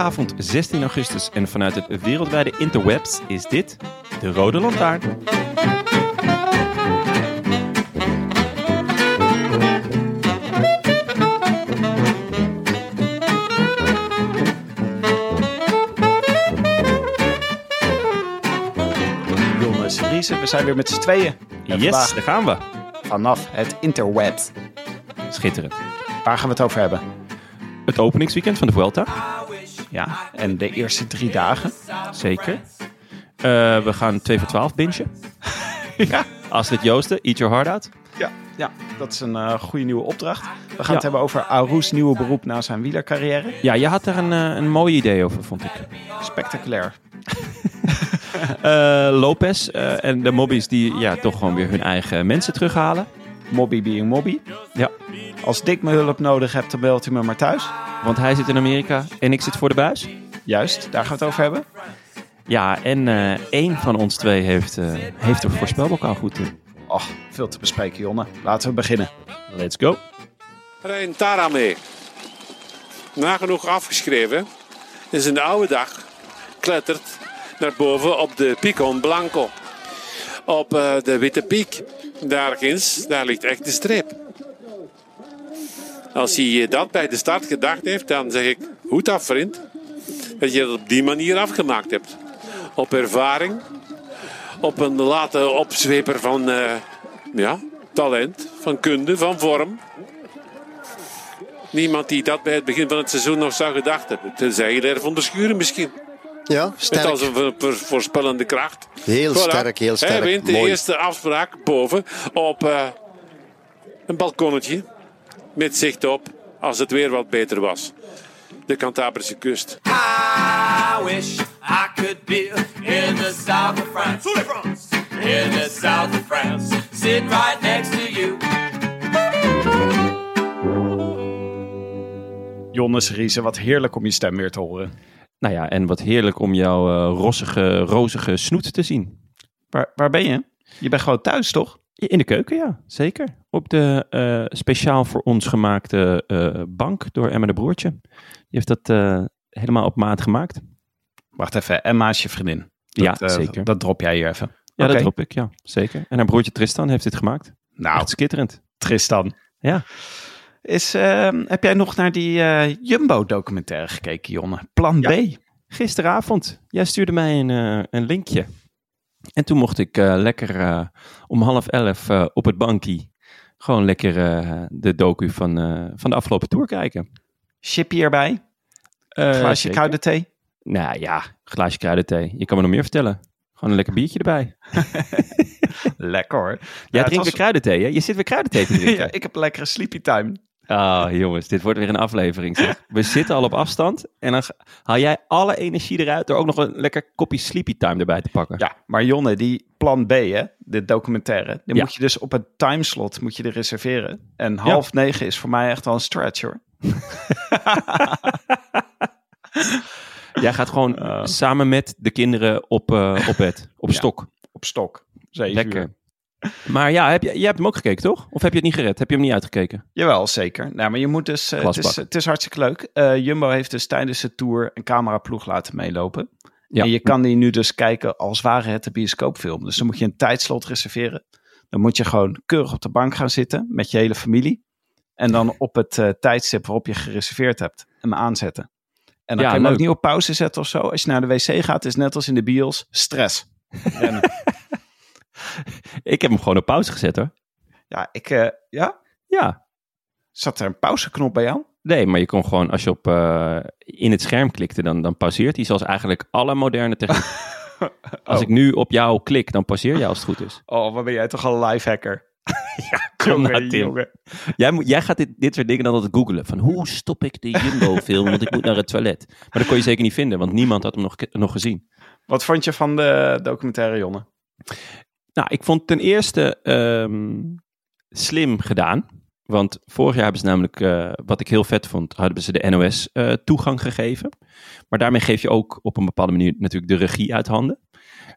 Maandagavond 16 augustus en vanuit het wereldwijde interwebs is dit de Rode Lantaarn. Jongens, Riese, we zijn weer met z'n tweeën. En Yes, vandaag daar gaan we. vanaf het interweb. Schitterend. Waar gaan we het over hebben? Het openingsweekend van de Vuelta, Ja, en de eerste drie dagen. zeker. Eh, we gaan 2 voor 12 bingen. Ja, Astrid Joosten, Eat Your Heart Out. ja, ja dat is een eh, goede nieuwe opdracht. We gaan Ja. het hebben over Aroes nieuwe beroep na zijn wielercarrière. Ja, je had er een, eh, een mooi idee over, vond ik. Spectaculair. Lopez en de mobbies die ja, toch gewoon weer hun eigen mensen terughalen. Mobby being Mobby. Ja, Als Dick mijn hulp nodig hebt, dan belt u me maar thuis. want hij zit in Amerika en ik zit voor de buis. Juist, daar gaan we het over hebben. Ja, en eh één van ons twee heeft, eh heeft er voorspelbokaal goed in. Och, veel te bespreken, Jonne. Laten we beginnen. Let's go. Rijn Tara mee. Nagenoeg afgeschreven. Is een oude dag. Klettert naar boven op de Picon Blanco. Op eh, de Witte Piek. Daar ginds, daar ligt echt de streep. Als hij eh, dat bij de start gedacht heeft, dan zeg ik: Hoed af, vriend. Dat je het op die manier afgemaakt hebt. Op ervaring. Op een late opzweper van eh, ja, talent, van kunde, van vorm. Niemand die dat bij het begin van het seizoen nog zou gedacht hebben. Tenzij je er van de schuren misschien. Ja, Met sterk. als een voor- voor- voorspellende kracht. Heel sterk, heel sterk. Hij wint de Mooi. eerste afspraak boven op eh, een balkonnetje. Met zicht op als het weer wat beter was. De Cantabrische kust. I wish I could be in the south of France. In the south of France. Sitting right next to you. Jonne, Riese, wat heerlijk om je stem weer te horen. Nou ja, en wat heerlijk om jouw eh, rossige, rozige snoet te zien. Waar, waar ben je? Je bent gewoon thuis, toch? In de keuken, ja, zeker. Op de eh, speciaal voor ons gemaakte eh, bank door Emma de Broertje. Die heeft dat helemaal op maat gemaakt. Wacht even, Emma is je vriendin. ja, Dat, zeker. Dat drop jij hier even. ja, dat drop ik, ja, zeker. En haar broertje Tristan heeft dit gemaakt. Nou, Echt skitterend. Tristan. Ja. Is, ehm, heb jij nog naar die eh, Jumbo-documentaire gekeken, Jonne? Plan B. Gisteravond, jij stuurde mij een, eh, een linkje. En toen mocht ik eh, lekker om half elf op het bankie gewoon lekker de docu van, van de afgelopen tour kijken. Chippy erbij. Glaasje zeker. kruidenthee. Nou ja, glaasje kruidenthee. Je kan me nog meer vertellen. Gewoon een lekker biertje erbij. Lekker hoor. Jij het drinkt was- weer kruidenthee, hè? Je zit weer kruidenthee te drinken. ja, ik heb een lekkere sleepy time. Ah, jongens, dit wordt weer een aflevering. Zeg. We zitten al op afstand en dan haal jij alle energie eruit door ook nog een lekker kopje sleepy time erbij te pakken. Ja, maar Jonne, die Plan B, hè, de documentaire, die Ja. moet je dus op het timeslot moet je er reserveren. En half negen is voor mij echt wel een stretch hoor. Jij gaat gewoon samen met de kinderen op, eh, op bed, op Ja. stok. Op stok. Zeven Lekker. Maar ja, heb je, jij hebt hem ook gekeken, toch? Of heb je het niet gered? Heb je hem niet uitgekeken? Jawel, zeker. Nou, maar je moet dus. eh, het, is, het is hartstikke leuk. Eh, Jumbo heeft dus tijdens de tour een cameraploeg laten meelopen. Ja. En je kan die nu dus kijken als ware het de bioscoopfilm. Dus dan moet je een tijdslot reserveren. Dan moet je gewoon keurig op de bank gaan zitten met je hele familie. En dan op het eh, tijdstip waarop je gereserveerd hebt, hem aanzetten. En dan Ja, kan je hem ook niet op pauze zetten of zo. Als je naar de wc gaat, is net als in de bios stress. Ik heb hem gewoon op pauze gezet hoor. ja, ik, eh, ja, Ja. zat er een pauzeknop bij jou? Nee, maar je kon gewoon, als je op eh, in het scherm klikte, dan, dan pauzeert hij. Zoals eigenlijk alle moderne techniek. Als Oh. ik nu op jou klik, dan pauzeer jij als het goed is. Oh, wat ben jij toch al een lifehacker? ja, kom nou, Tim. Jij, moet, jij gaat dit, dit soort dingen dan altijd googelen. Van hoe stop ik de Jumbo-film, want ik moet naar het toilet. Maar dat kon je zeker niet vinden, want niemand had hem nog, nog gezien. Wat vond je van de documentaire, Jonne? Nou, ik vond ten eerste ehm, slim gedaan. Want vorig jaar hebben ze namelijk, eh, wat ik heel vet vond, hadden ze de NOS eh, toegang gegeven. Maar daarmee geef je ook op een bepaalde manier natuurlijk de regie uit handen.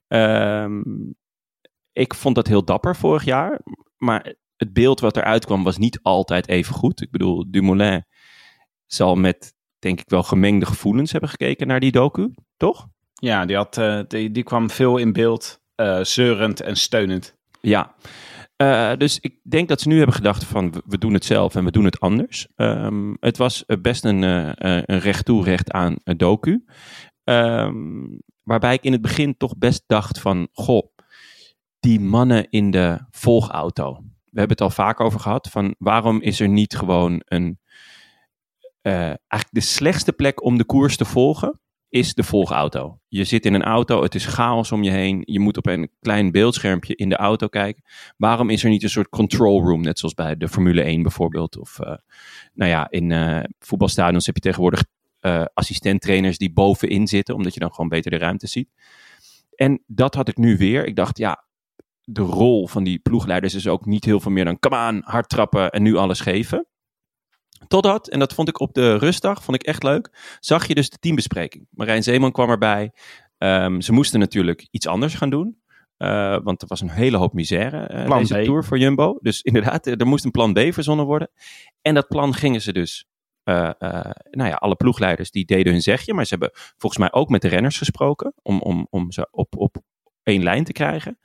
Ehm, ik vond dat heel dapper vorig jaar. Maar het beeld wat eruit kwam was niet altijd even goed. Ik bedoel, Dumoulin zal met, denk ik wel, gemengde gevoelens hebben gekeken naar die docu, toch? Ja, die, had, eh, die, die kwam veel in beeld, eh, zeurend en steunend. Ja, Eh, dus ik denk dat ze nu hebben gedacht van we, doen het zelf en we doen het anders. Ehm, het was eh, best een, eh, een recht toe recht aan docu. Ehm, waarbij ik in het begin toch best dacht van goh, die mannen in de volgauto. We hebben het al vaak over gehad van waarom is er niet gewoon een eh, eigenlijk de slechtste plek om de koers te volgen is de volgauto. Je zit in een auto, het is chaos om je heen. Je moet op een klein beeldschermpje in de auto kijken. Waarom is er niet een soort control room, net zoals bij de Formule 1 bijvoorbeeld? Of eh, nou ja, in eh, voetbalstadions heb je tegenwoordig eh assistenttrainers die bovenin zitten, omdat je dan gewoon beter de ruimte ziet. En dat had ik nu weer. Ik dacht, ja, de rol van die ploegleiders is ook niet heel veel meer dan, come aan, hard trappen en nu alles geven. Totdat, en dat vond ik op de rustdag, vond ik echt leuk, zag je dus de teambespreking. Marijn Zeeman kwam erbij. Ehm, ze moesten natuurlijk iets anders gaan doen. eh, want er was een hele hoop misère eh Plan deze B. tour voor Jumbo. Dus inderdaad, er er moest een plan B verzonnen worden. En dat plan gingen ze dus... eh, eh, nou ja, alle ploegleiders die deden hun zegje. Maar ze hebben volgens mij ook met de renners gesproken. Om, om, om ze op, op één lijn te krijgen.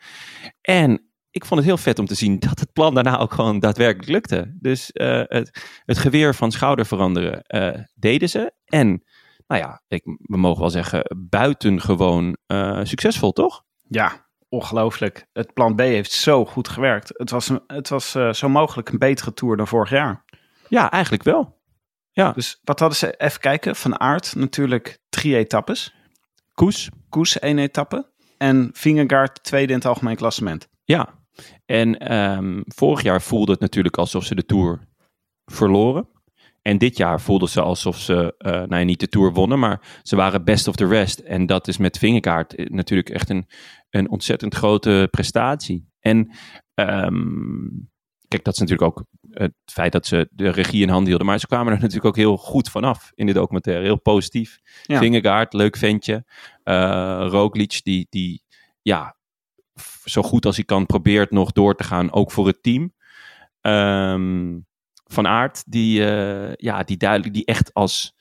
En ik vond het heel vet om te zien dat het plan daarna ook gewoon daadwerkelijk lukte. Dus eh, het, het geweer van schouder veranderen eh, deden ze. En nou ja, ik, we mogen wel zeggen, buitengewoon eh succesvol, toch? Ja, ongelooflijk. Het plan B heeft zo goed gewerkt. Het was, een, het was zo mogelijk een betere tour dan vorig jaar. Ja, eigenlijk wel. Dus wat hadden ze? Even kijken. Van Aert natuurlijk drie etappes. Koes, Koes één etappe. En Vingegaard tweede in het algemeen klassement. ja. En ehm, vorig jaar voelde het natuurlijk alsof ze de Tour verloren. En dit jaar voelde ze alsof ze, eh nou ja, niet de Tour wonnen, maar ze waren best of the rest. En dat is met Vingegaard eh, natuurlijk echt een, een ontzettend grote prestatie. En ehm, kijk, dat is natuurlijk ook het feit dat ze de regie in handen hielden. Maar ze kwamen er natuurlijk ook heel goed vanaf in de documentaire. Heel positief. Ja. Vingegaard, leuk ventje. Eh Roglic, die, die ja, zo goed als hij kan probeert nog door te gaan, ook voor het team. Ehm, van Aert, die, eh, ja, die duidelijk, die echt als,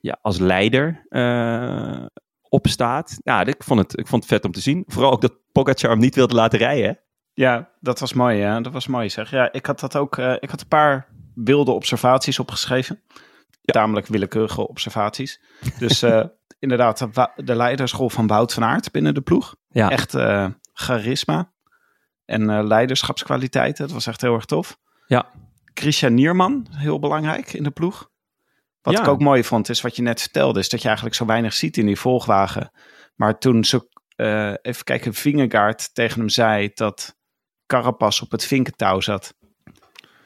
ja, als leider eh, opstaat. Ja, ik vond, het, ik vond het vet om te zien. Vooral ook dat Pogacar hem niet wilde laten rijden. hè? Ja, dat was mooi. Ja, dat was mooi zeg. Ja, ik had dat ook. eh, ik had een paar wilde observaties opgeschreven. Tamelijk willekeurige observaties. Dus inderdaad, de de leidersrol van Wout van Aert binnen de ploeg. Ja, Echt charisma en eh, leiderschapskwaliteiten. Dat was echt heel erg tof. Ja. Christian Nierman, heel belangrijk in de ploeg. Wat Ja. ik ook mooi vond, is wat je net vertelde, is dat je eigenlijk zo weinig ziet in die volgwagen. Maar toen ze, eh, even kijken, Vingegaard tegen hem zei dat Carapaz op het vinkentouw zat.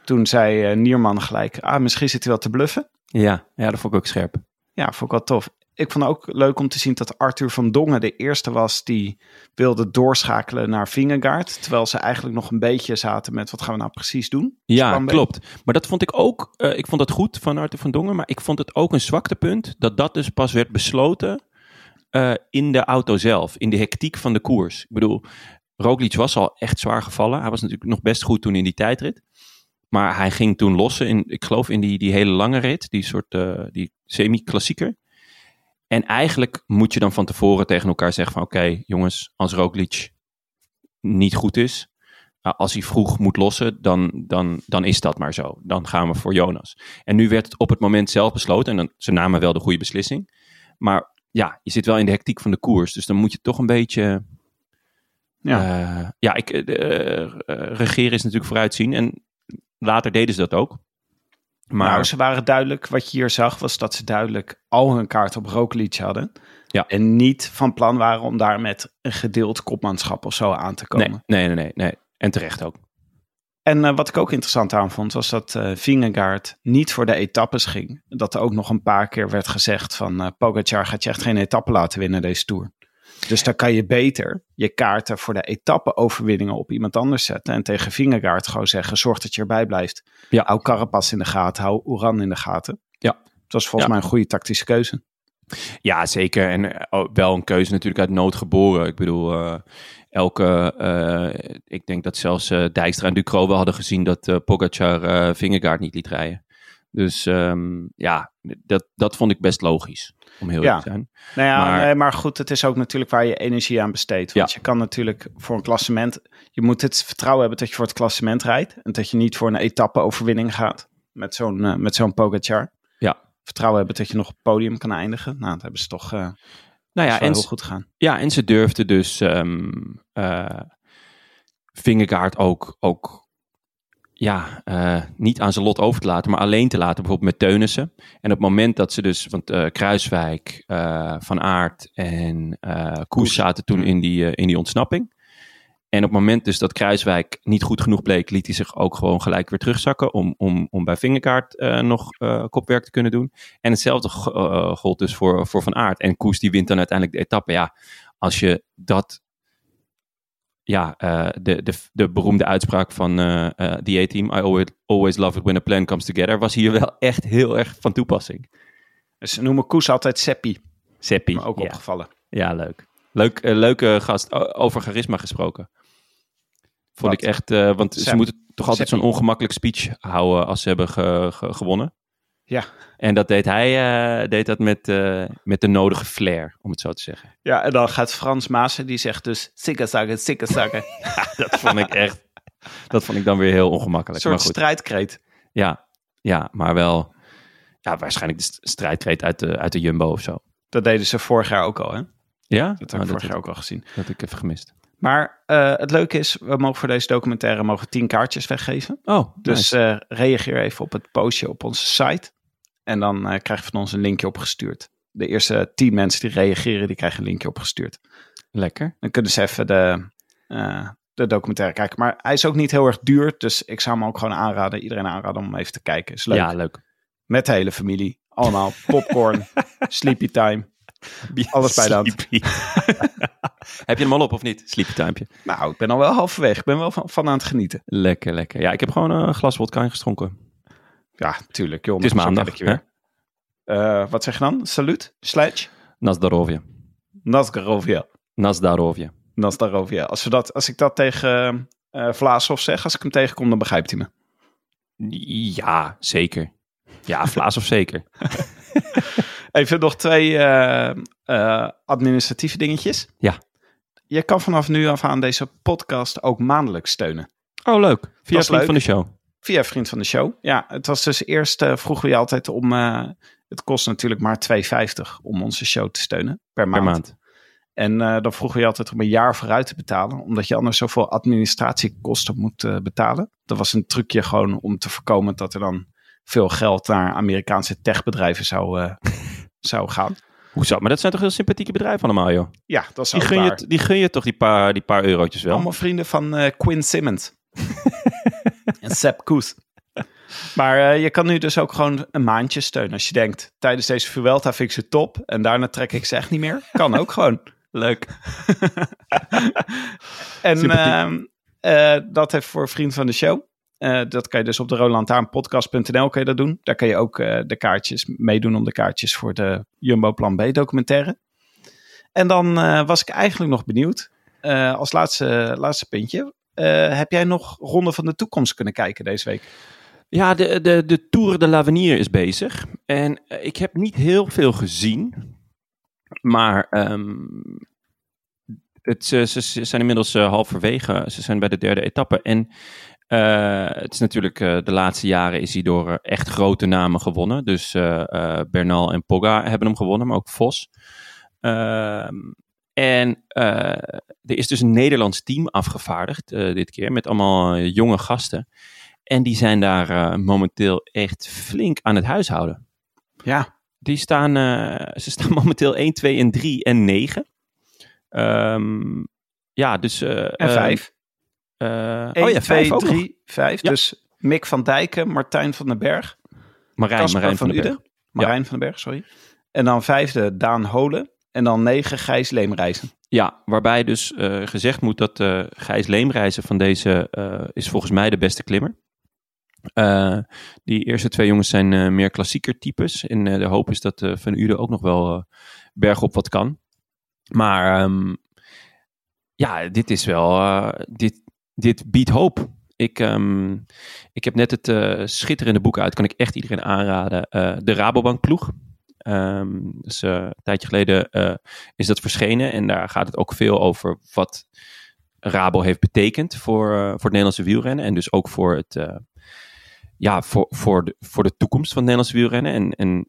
Toen zei eh, Nierman gelijk, ah, misschien zit hij wel te bluffen. ja, ja, dat vond ik ook scherp. Ja, vond ik wel tof. Ik vond ook leuk om te zien dat Arthur van Dongen de eerste was die wilde doorschakelen naar Vingegaard. Terwijl ze eigenlijk nog een beetje zaten met wat gaan we nou precies doen. Ja, klopt. Maar dat vond ik ook, eh, ik vond dat goed van Arthur van Dongen, maar ik vond het ook een zwaktepunt dat dat dus pas werd besloten eh, in de auto zelf, in de hectiek van de koers. Ik bedoel, Roglic was al echt zwaar gevallen. Hij was natuurlijk nog best goed toen in die tijdrit. Maar hij ging toen lossen, in, ik geloof in die, die hele lange rit, die soort eh, die semi-klassieker. En eigenlijk moet je dan van tevoren tegen elkaar zeggen van oké jongens, als Roglic niet goed is, als hij vroeg moet lossen, dan, dan, dan is dat maar zo. Dan gaan we voor Jonas. En nu werd het op het moment zelf besloten. En dan, ze namen wel de goede beslissing. Maar ja, je zit wel in de hectiek van de koers. Dus dan moet je toch een beetje... Ja. Ja, ja ik, eh, eh, regeren is natuurlijk vooruitzien. En later deden ze dat ook. Maar Nou, ze waren duidelijk, wat je hier zag, was dat ze duidelijk al hun kaart op Roglic hadden. Ja. En niet van plan waren om daar met een gedeeld kopmanschap of zo aan te komen. nee, nee, nee, nee, nee. En terecht ook. En eh, wat ik ook interessant aan vond, was dat eh Vingegaard niet voor de etappes ging. Dat er ook nog een paar keer werd gezegd van eh Pogacar gaat je echt geen etappe laten winnen deze Tour. Dus dan kan je beter je kaarten voor de etappe-overwinningen op iemand anders zetten. En tegen Vingegaard gewoon zeggen, zorg dat je erbij blijft. Ja. Hou Carapaz in de gaten, hou Oeran in de gaten. Ja. Dat was volgens Ja. mij een goede tactische keuze. Ja, zeker. En eh, oh, wel een keuze natuurlijk uit nood geboren. Ik bedoel, eh, elke... eh, ik denk dat zelfs eh, Dijkstra en Ducro wel hadden gezien dat Pogacar Vingegaard niet liet rijden. Dus ehm, ja, dat, dat vond ik best logisch, om heel Ja. eerlijk te zijn. Nou ja, Maar- goed, het is ook natuurlijk waar je energie aan besteedt. Want je kan natuurlijk voor een klassement... Je moet het vertrouwen hebben dat je voor het klassement rijdt. En dat je niet voor een etappe-overwinning gaat met zo'n eh, met zo'n Pogacar. Ja. Vertrouwen hebben dat je nog op het podium kan eindigen. Nou, dat hebben ze toch eh Nou ja, en, heel goed gedaan. ja, en ze durfden dus Vingegaard ook, ook ja, eh, niet aan zijn lot over te laten, maar alleen te laten, bijvoorbeeld met Teunissen. En op het moment dat ze dus, want eh, Kruiswijk, eh, Van Aert en Koes zaten toen in die, in die ontsnapping. En op het moment dus dat Kruiswijk niet goed genoeg bleek, liet hij zich ook gewoon gelijk weer terugzakken om, om, om bij Vingegaard eh, nog kopwerk te kunnen doen. En hetzelfde gold dus voor, voor Van Aert. En Koes die wint dan uiteindelijk de etappe. Ja, als je dat ja, eh, de, de, de beroemde uitspraak van eh eh, the A-team, I always, always love it when a plan comes together, was hier wel echt heel erg van toepassing. Dus ze noemen Koes altijd Seppi. Seppi. Me ook ja. opgevallen. ja, leuk. Leuk, eh, leuke gast. Over charisma gesproken. Vond Wat? ik echt, eh, want ze moeten toch altijd zo'n ongemakkelijk speech houden als ze hebben ge- ge- gewonnen. Ja. En dat deed hij eh, deed dat met, eh, met de nodige flair, om het zo te zeggen. Ja, en dan gaat Frans Maassen, die zegt dus sikkerzakken, sikkerzakken. Dat vond ik echt, dat vond ik dan weer heel Een ongemakkelijk. soort maar goed. strijdkreet. Ja, ja, maar wel ja, waarschijnlijk de st- strijdkreet uit de, uit de Jumbo of zo. Dat deden ze vorig jaar ook al, hè? Ja, Dat heb Oh, ik vorig dat, jaar ook al gezien. dat heb ik even gemist. Maar eh, het leuke is, we mogen voor deze documentaire mogen 10 kaartjes weggeven. Oh, Dus reageer even op het postje op onze site. En dan eh, krijg je van ons een linkje opgestuurd. De eerste 10 mensen die reageren, die krijgen een linkje opgestuurd. lekker. Dan kunnen ze even de, eh, de documentaire kijken. Maar hij is ook niet heel erg duur. Dus ik zou hem ook gewoon aanraden. Iedereen aanraden om even te kijken. Is leuk. Ja, leuk. Met de hele familie. Allemaal popcorn, sleepy time. Alles bij de hand. Sleepy. heb je hem al op of niet? Sleepy timepje. Nou, ik ben al wel halverwege. Ik ben wel van, van aan het genieten. Lekker, lekker. Ja, ik heb gewoon een glas wodka ingeschonken. Ja, tuurlijk. Joh, Het is maandag, weer. Eh, wat zeg je dan? Salut? Sledge? Nazdarovje. Nazgarovia. Nazdarovje. Nazdarovia. Als, we dat, als ik dat tegen Vlaashoff zeg, als ik hem tegenkom, dan begrijpt hij me. Ja, zeker. Ja, Vlaas of zeker. Even nog twee eh, administratieve dingetjes. Ja. Je kan vanaf nu af aan deze podcast ook maandelijks steunen. Oh, leuk. Via vriend leuk. van de show. Via Vriend van de Show. Ja, het was dus eerst, eh, vroegen we je altijd om, eh, het kost natuurlijk maar 2,50 om onze show te steunen per maand. Per maand. En eh, dan vroegen we je altijd om een jaar vooruit te betalen, omdat je anders zoveel administratiekosten moet betalen. Dat was een trucje gewoon om te voorkomen dat er dan veel geld naar Amerikaanse techbedrijven zou, zou gaan. Hoezo? Maar dat zijn toch heel sympathieke bedrijven allemaal, joh. Ja, dat is Die gun, je, die gun je toch die paar, die paar eurotjes wel? Allemaal vrienden van Quinn Simmons. en Sepp Koes. Maar eh, je kan nu dus ook gewoon een maandje steunen. Als je denkt, tijdens deze Vuelta vind ik ze top. En daarna trek ik ze echt niet meer. Kan ook gewoon. Leuk. En ehm, eh, dat heeft voor vriend van de show. Eh, dat kan je dus op de rolandtaarnpodcast.nl kan je dat doen. Daar kan je ook de kaartjes meedoen om de kaartjes voor de Jumbo Plan B documentaire. En dan was ik eigenlijk nog benieuwd. als laatste, laatste puntje. Eh, heb jij nog Ronde van de Toekomst kunnen kijken deze week? Ja, de, de, de Tour de l'Avenir is bezig. En eh, ik heb niet heel veel gezien. Maar ehm, het, ze, ze, zijn inmiddels eh, halverwege. Ze zijn bij de derde etappe. En het is natuurlijk de laatste jaren is hij door echt grote namen gewonnen. Dus Bernal en Pogga hebben hem gewonnen, maar ook Vos. Ehm, en eh, er is dus een Nederlands team afgevaardigd eh, dit keer met allemaal eh, jonge gasten. En die zijn daar momenteel echt flink aan het huishouden. Ja, Die staan, ze staan momenteel 1, 2 en 3 en 9. Ehm, ja, dus... en eh, vijf. eh, 1, oh ja, 2, vijf ook nog. 3, 5. Ja. Dus Mick van Dijken, Martijn van den Berg, Marijn, van, van den Berg. Uden. Marijn van den Berg, sorry. En dan vijfde Daan Holen. En dan negen Gijs Leemreizen. Ja, waarbij dus eh, gezegd moet dat eh Gijs Leemreizen van deze eh, is volgens mij de beste klimmer. Die eerste twee jongens zijn meer klassieker types. En de hoop is dat Van Uden ook nog wel bergop wat kan. Maar ehm, ja, dit is wel... dit, dit biedt hoop. Ik, ehm, ik heb net het schitterende boek uit. Kan ik echt iedereen aanraden. de Rabobank ploeg. Ehm, dus eh, een tijdje geleden eh, is dat verschenen. En daar gaat het ook veel over wat Rabo heeft betekend voor, eh, voor het Nederlandse wielrennen. En dus ook voor, het, ja, voor, voor, de, voor de toekomst van het Nederlandse wielrennen. En, en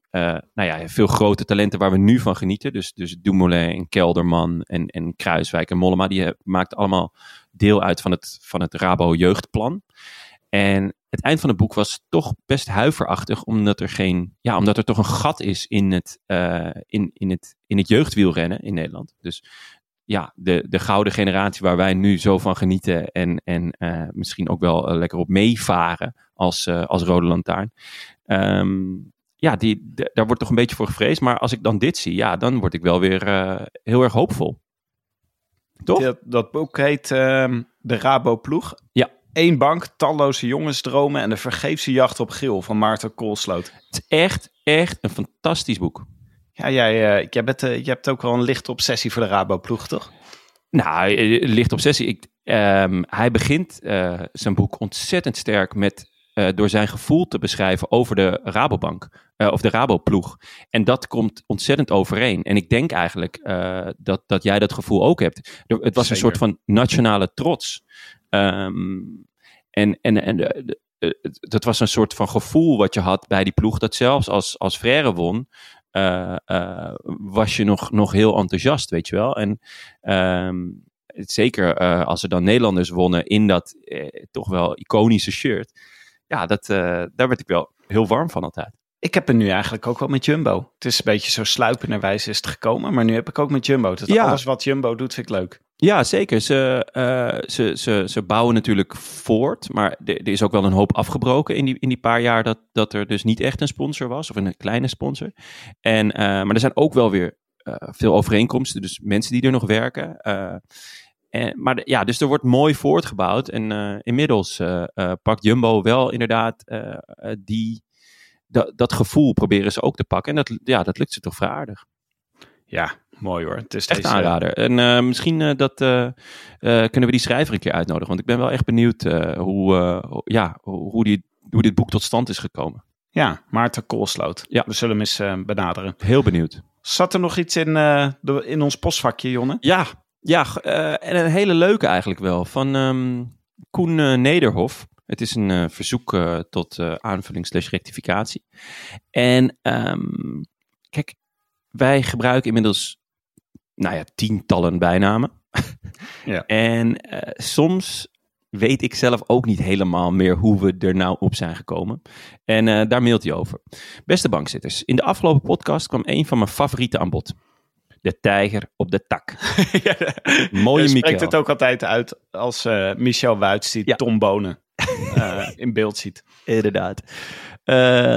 nou ja, veel grote talenten waar we nu van genieten. Dus, dus Dumoulin en Kelderman en, en Kruiswijk en Mollema. Die maakten allemaal deel uit van het, van het Rabo jeugdplan. En het eind van het boek was toch best huiverachtig, omdat er geen, ja, omdat er toch een gat is in het, eh, in, in het, in het jeugdwielrennen in Nederland. Dus ja, de, de gouden generatie waar wij nu zo van genieten en, en eh, misschien ook wel eh, lekker op meevaren als, als rode lantaarn. Ehm, ja, die, de- daar wordt toch een beetje voor gevreesd. Maar als ik dan dit zie, ja, dan word ik wel weer heel erg hoopvol. Toch? Dat, dat boek heet ehm, De Rabo Ploeg. Ja. Eén bank, talloze jongensdromen en de vergeefse jacht op Geel van Maarten Koolsloot. Het is echt, echt een fantastisch boek. Ja, jij, eh, jij, bent, eh, jij hebt ook wel een lichte obsessie voor de Rabo Ploeg, toch? Nou, eh, licht obsessie. Ik, ehm, hij begint eh, zijn boek ontzettend sterk met eh, door zijn gevoel te beschrijven over de Rabobank eh, of de Raboploeg. En dat komt ontzettend overeen. En ik denk eigenlijk eh, dat, dat jij dat gevoel ook hebt. Het was een soort van nationale trots. Ehm, en en, en de- de- eh, dat was een soort van gevoel wat je had bij die ploeg. Dat zelfs als, als Frère won, eh, eh, was je nog, nog heel enthousiast, weet je wel. En ehm, zeker als er dan Nederlanders wonnen in dat toch wel iconische shirt. Ja, dat, daar werd ik wel heel warm van altijd. Ik heb er nu eigenlijk ook wel met Jumbo. Het is een beetje zo sluipenderwijs is het gekomen, maar nu heb ik ook met Jumbo. Dus Ja. alles wat Jumbo doet vind ik leuk. Ja, zeker. Ze, eh, ze, ze, ze bouwen natuurlijk voort. Maar er, is ook wel een hoop afgebroken in die, in die paar jaar dat, dat er dus niet echt een sponsor was. Of een kleine sponsor. En, eh, maar er zijn ook wel weer eh, veel overeenkomsten. Dus mensen die er nog werken. En, maar ja, dus er wordt mooi voortgebouwd. En inmiddels pakt Jumbo wel inderdaad die, dat, dat gevoel proberen ze ook te pakken. En dat, ja, dat lukt ze toch vrij aardig. Ja, mooi hoor. Het is Echt deze- aanrader. En eh, misschien eh, dat, eh, eh, kunnen we die schrijver een keer uitnodigen. Want ik ben wel echt benieuwd eh, hoe, eh, ho- ja, hoe, die, hoe dit boek tot stand is gekomen. Ja, Maarten Koolsloot. Ja. We zullen hem eens eh, benaderen. Heel benieuwd. Zat er nog iets in, eh, de- in ons postvakje, Jonne? Ja, ja eh, en een hele leuke eigenlijk wel. Van ehm, Koen eh, Nederhof. Het is een eh, verzoek eh, tot eh, aanvulling slash rectificatie. En ehm, kijk, wij gebruiken inmiddels nou ja, tientallen bijnamen. Ja. En eh, soms weet ik zelf ook niet helemaal meer hoe we er nou op zijn gekomen. En eh, daar mailt hij over. Beste bankzitters, in de afgelopen podcast kwam een van mijn favorieten aan bod. De tijger op de tak. Mooie Je spreekt het ook altijd uit als eh, Michel Wuits die Ja. Tom Bonen in beeld ziet. Inderdaad.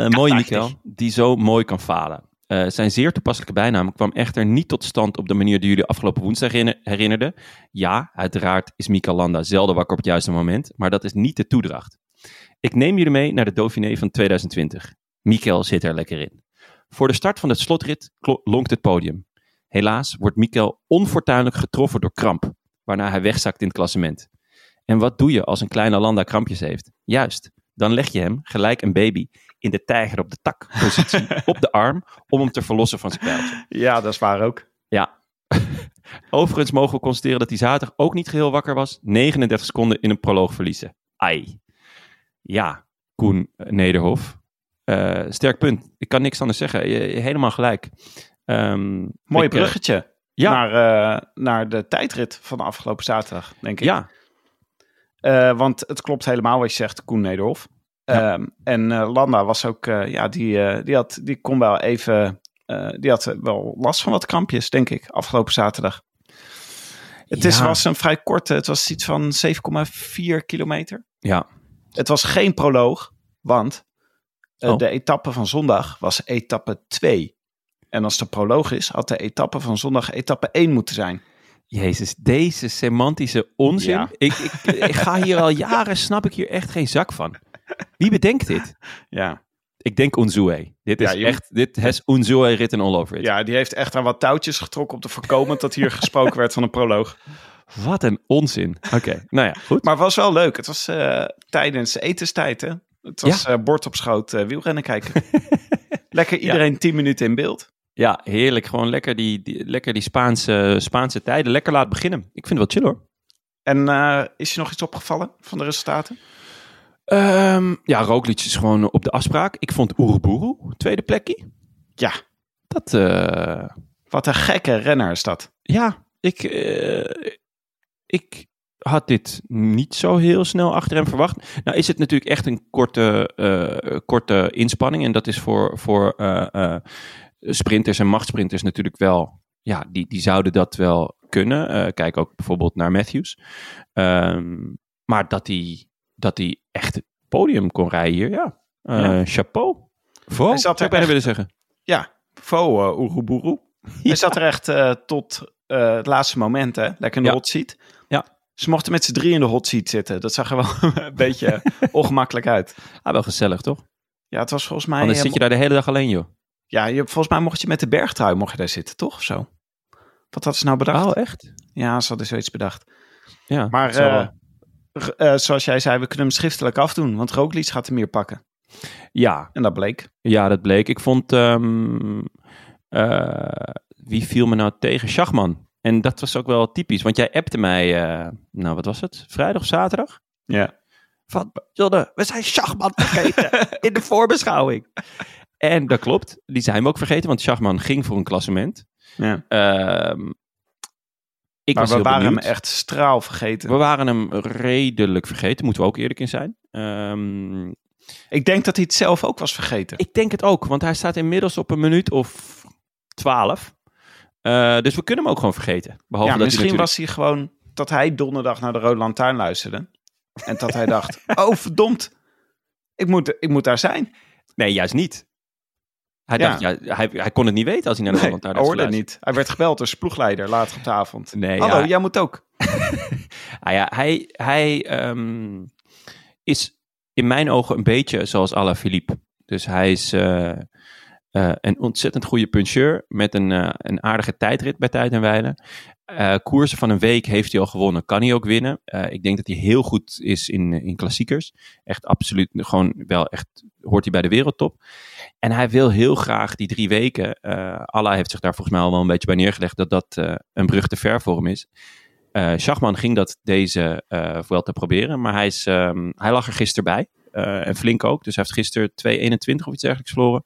Mooie. Mikael, die zo mooi kan falen. Eh, zijn zeer toepasselijke bijnaam kwam echter niet tot stand op de manier die jullie afgelopen woensdag herinner- herinnerden. Ja, uiteraard is Mikael Landa zelden wakker op het juiste moment, maar dat is niet de toedracht. Ik neem jullie mee naar de Dauphiné van 2020. Mikael zit er lekker in. Voor de start van de slotrit lonkt het podium. Helaas wordt Mikael onfortuinlijk getroffen door kramp, waarna hij wegzakt in het klassement. En wat doe je als een kleine Landa krampjes heeft? Juist, dan leg je hem, gelijk een baby, in de tijger op de tak positie op de arm om hem te verlossen van zijn pijltje. Ja, dat is waar ook. Ja. Overigens mogen we constateren dat hij zaterdag ook niet geheel wakker was. 39 seconden in een proloog verliezen. Ai. Ja, Koen Nederhof. Eh, sterk punt. Ik kan niks anders zeggen. Je, je- helemaal gelijk. Ehm, Mooi ik, eh, bruggetje ja. naar, eh, naar de tijdrit van de afgelopen zaterdag, denk ik. ja, Eh, want het klopt helemaal wat je zegt, Koen Nederhof. Ja. Ehm, en eh, Landa was ook, eh, ja, die, eh, die, had, die kon wel even, die had wel last van wat krampjes, denk ik, afgelopen zaterdag. Het is, was een vrij korte, het was iets van 7,4 kilometer. ja. Het was geen proloog, want Oh. de etappe van zondag was etappe 2. En als de proloog is, had de etappe van zondag etappe 1 moeten zijn. Jezus, deze semantische onzin. Ja. Ik, ik, ik ga hier al jaren, snap ik hier echt geen zak van. Wie bedenkt dit? Ja. Ik denk Unzue. Dit is Ja, je echt, dit has Unzue written all over it. ja, die heeft echt aan wat touwtjes getrokken om te voorkomen dat hier gesproken werd van een proloog. Wat een onzin. Oké, nou ja, goed. Maar het was wel leuk. Het was eh, tijdens etenstijd, hè? Het was eh, bord op schoot eh, wielrennen kijken. Lekker iedereen 10 minuten in beeld. Ja, heerlijk. Gewoon lekker die, die, lekker die Spaanse, Spaanse tijden. Lekker laat beginnen. Ik vind het wel chill hoor. En is je nog iets opgevallen van de resultaten? Ehm, ja, Roglic is gewoon op de afspraak. Ik vond Oeroboeru, tweede plekje. Ja, Dat, eh, wat een gekke renner is dat. ja, ik, eh, ik had dit niet zo heel snel achter hem verwacht. Nou is het natuurlijk echt een korte, eh, korte inspanning. En dat is voor, voor sprinters en machtsprinters natuurlijk wel... Ja, die, die zouden dat wel kunnen. Kijk ook bijvoorbeeld naar Matthews. Ehm, maar dat hij, dat hij echt het podium kon rijden hier, ja. Eh, Ja. Chapeau. Voor, Hij zou zat ik er bijna willen zeggen. Ja, Fo uh, Oeroboeroe. Hij zat er echt eh, tot eh, het laatste moment, hè? Lekker in de Ja. hot seat. Ja. Ze mochten met z'n drie in de hot seat zitten. Dat zag er wel een beetje ongemakkelijk uit. Ah, wel gezellig, toch? Ja, het was volgens mij... Anders eh, zit je daar de hele dag alleen, joh. Ja, je, volgens mij mocht je met de bergtrui mocht je daar zitten, toch? Of zo? Wat hadden ze nou bedacht? Oh, echt? Ja, ze hadden zoiets bedacht. Ja. Maar zo- eh, zoals jij zei, we kunnen hem schriftelijk afdoen. Want Roglic gaat er meer pakken. ja, En dat bleek. ja, dat bleek. Ik vond... eh, wie viel me nou tegen? Schachman. En dat was ook wel typisch. Want jij appte mij... eh, nou, wat was het? Vrijdag of zaterdag? Ja. Van, Jonne, we zijn Schachman vergeten in de voorbeschouwing. En dat klopt. Die zijn we ook vergeten. Want Schachman ging voor een klassement. ja. Ehm, ik Maar was we waren hem echt straal vergeten. We waren hem redelijk vergeten. Moeten we ook eerlijk in zijn. Ehm, Ik denk dat hij het zelf ook was vergeten. Ik denk het ook, want hij staat inmiddels op een minuut of twaalf. Eh, dus we kunnen hem ook gewoon vergeten. Behalve ja, dat misschien hij natuurlijk... was hij gewoon dat hij donderdag naar de Rode Lantaarn luisterde. En dat hij dacht, oh verdomd, ik moet, ik moet daar zijn. Nee, juist niet. Hij, Ja. dacht, ja, hij, hij kon het niet weten als hij naar de Nee, Holland hij hoorde het niet. Hij werd gebeld door zijn ploegleider later op de avond. Nee, Hallo, ja. jij moet ook. Ah ja, hij hij ehm, is in mijn ogen een beetje zoals Alaphilippe. Dus hij is eh, eh, een ontzettend goede puncheur met een, eh, een aardige tijdrit bij tijd en wijle. Eh, koersen van een week heeft hij al gewonnen, kan hij ook winnen. Eh, ik denk dat hij heel goed is in, in klassiekers. Echt absoluut, gewoon wel echt, hoort hij bij de wereldtop. En hij wil heel graag die drie weken, eh Allah heeft zich daar volgens mij al wel een beetje bij neergelegd, dat dat eh, een brug te ver voor hem is. Eh Schachman ging dat deze eh Vuelta proberen, maar hij, is, ehm, hij lag er gisteren bij. eh, en flink ook. Dus hij heeft gisteren 2.21 of iets dergelijks verloren.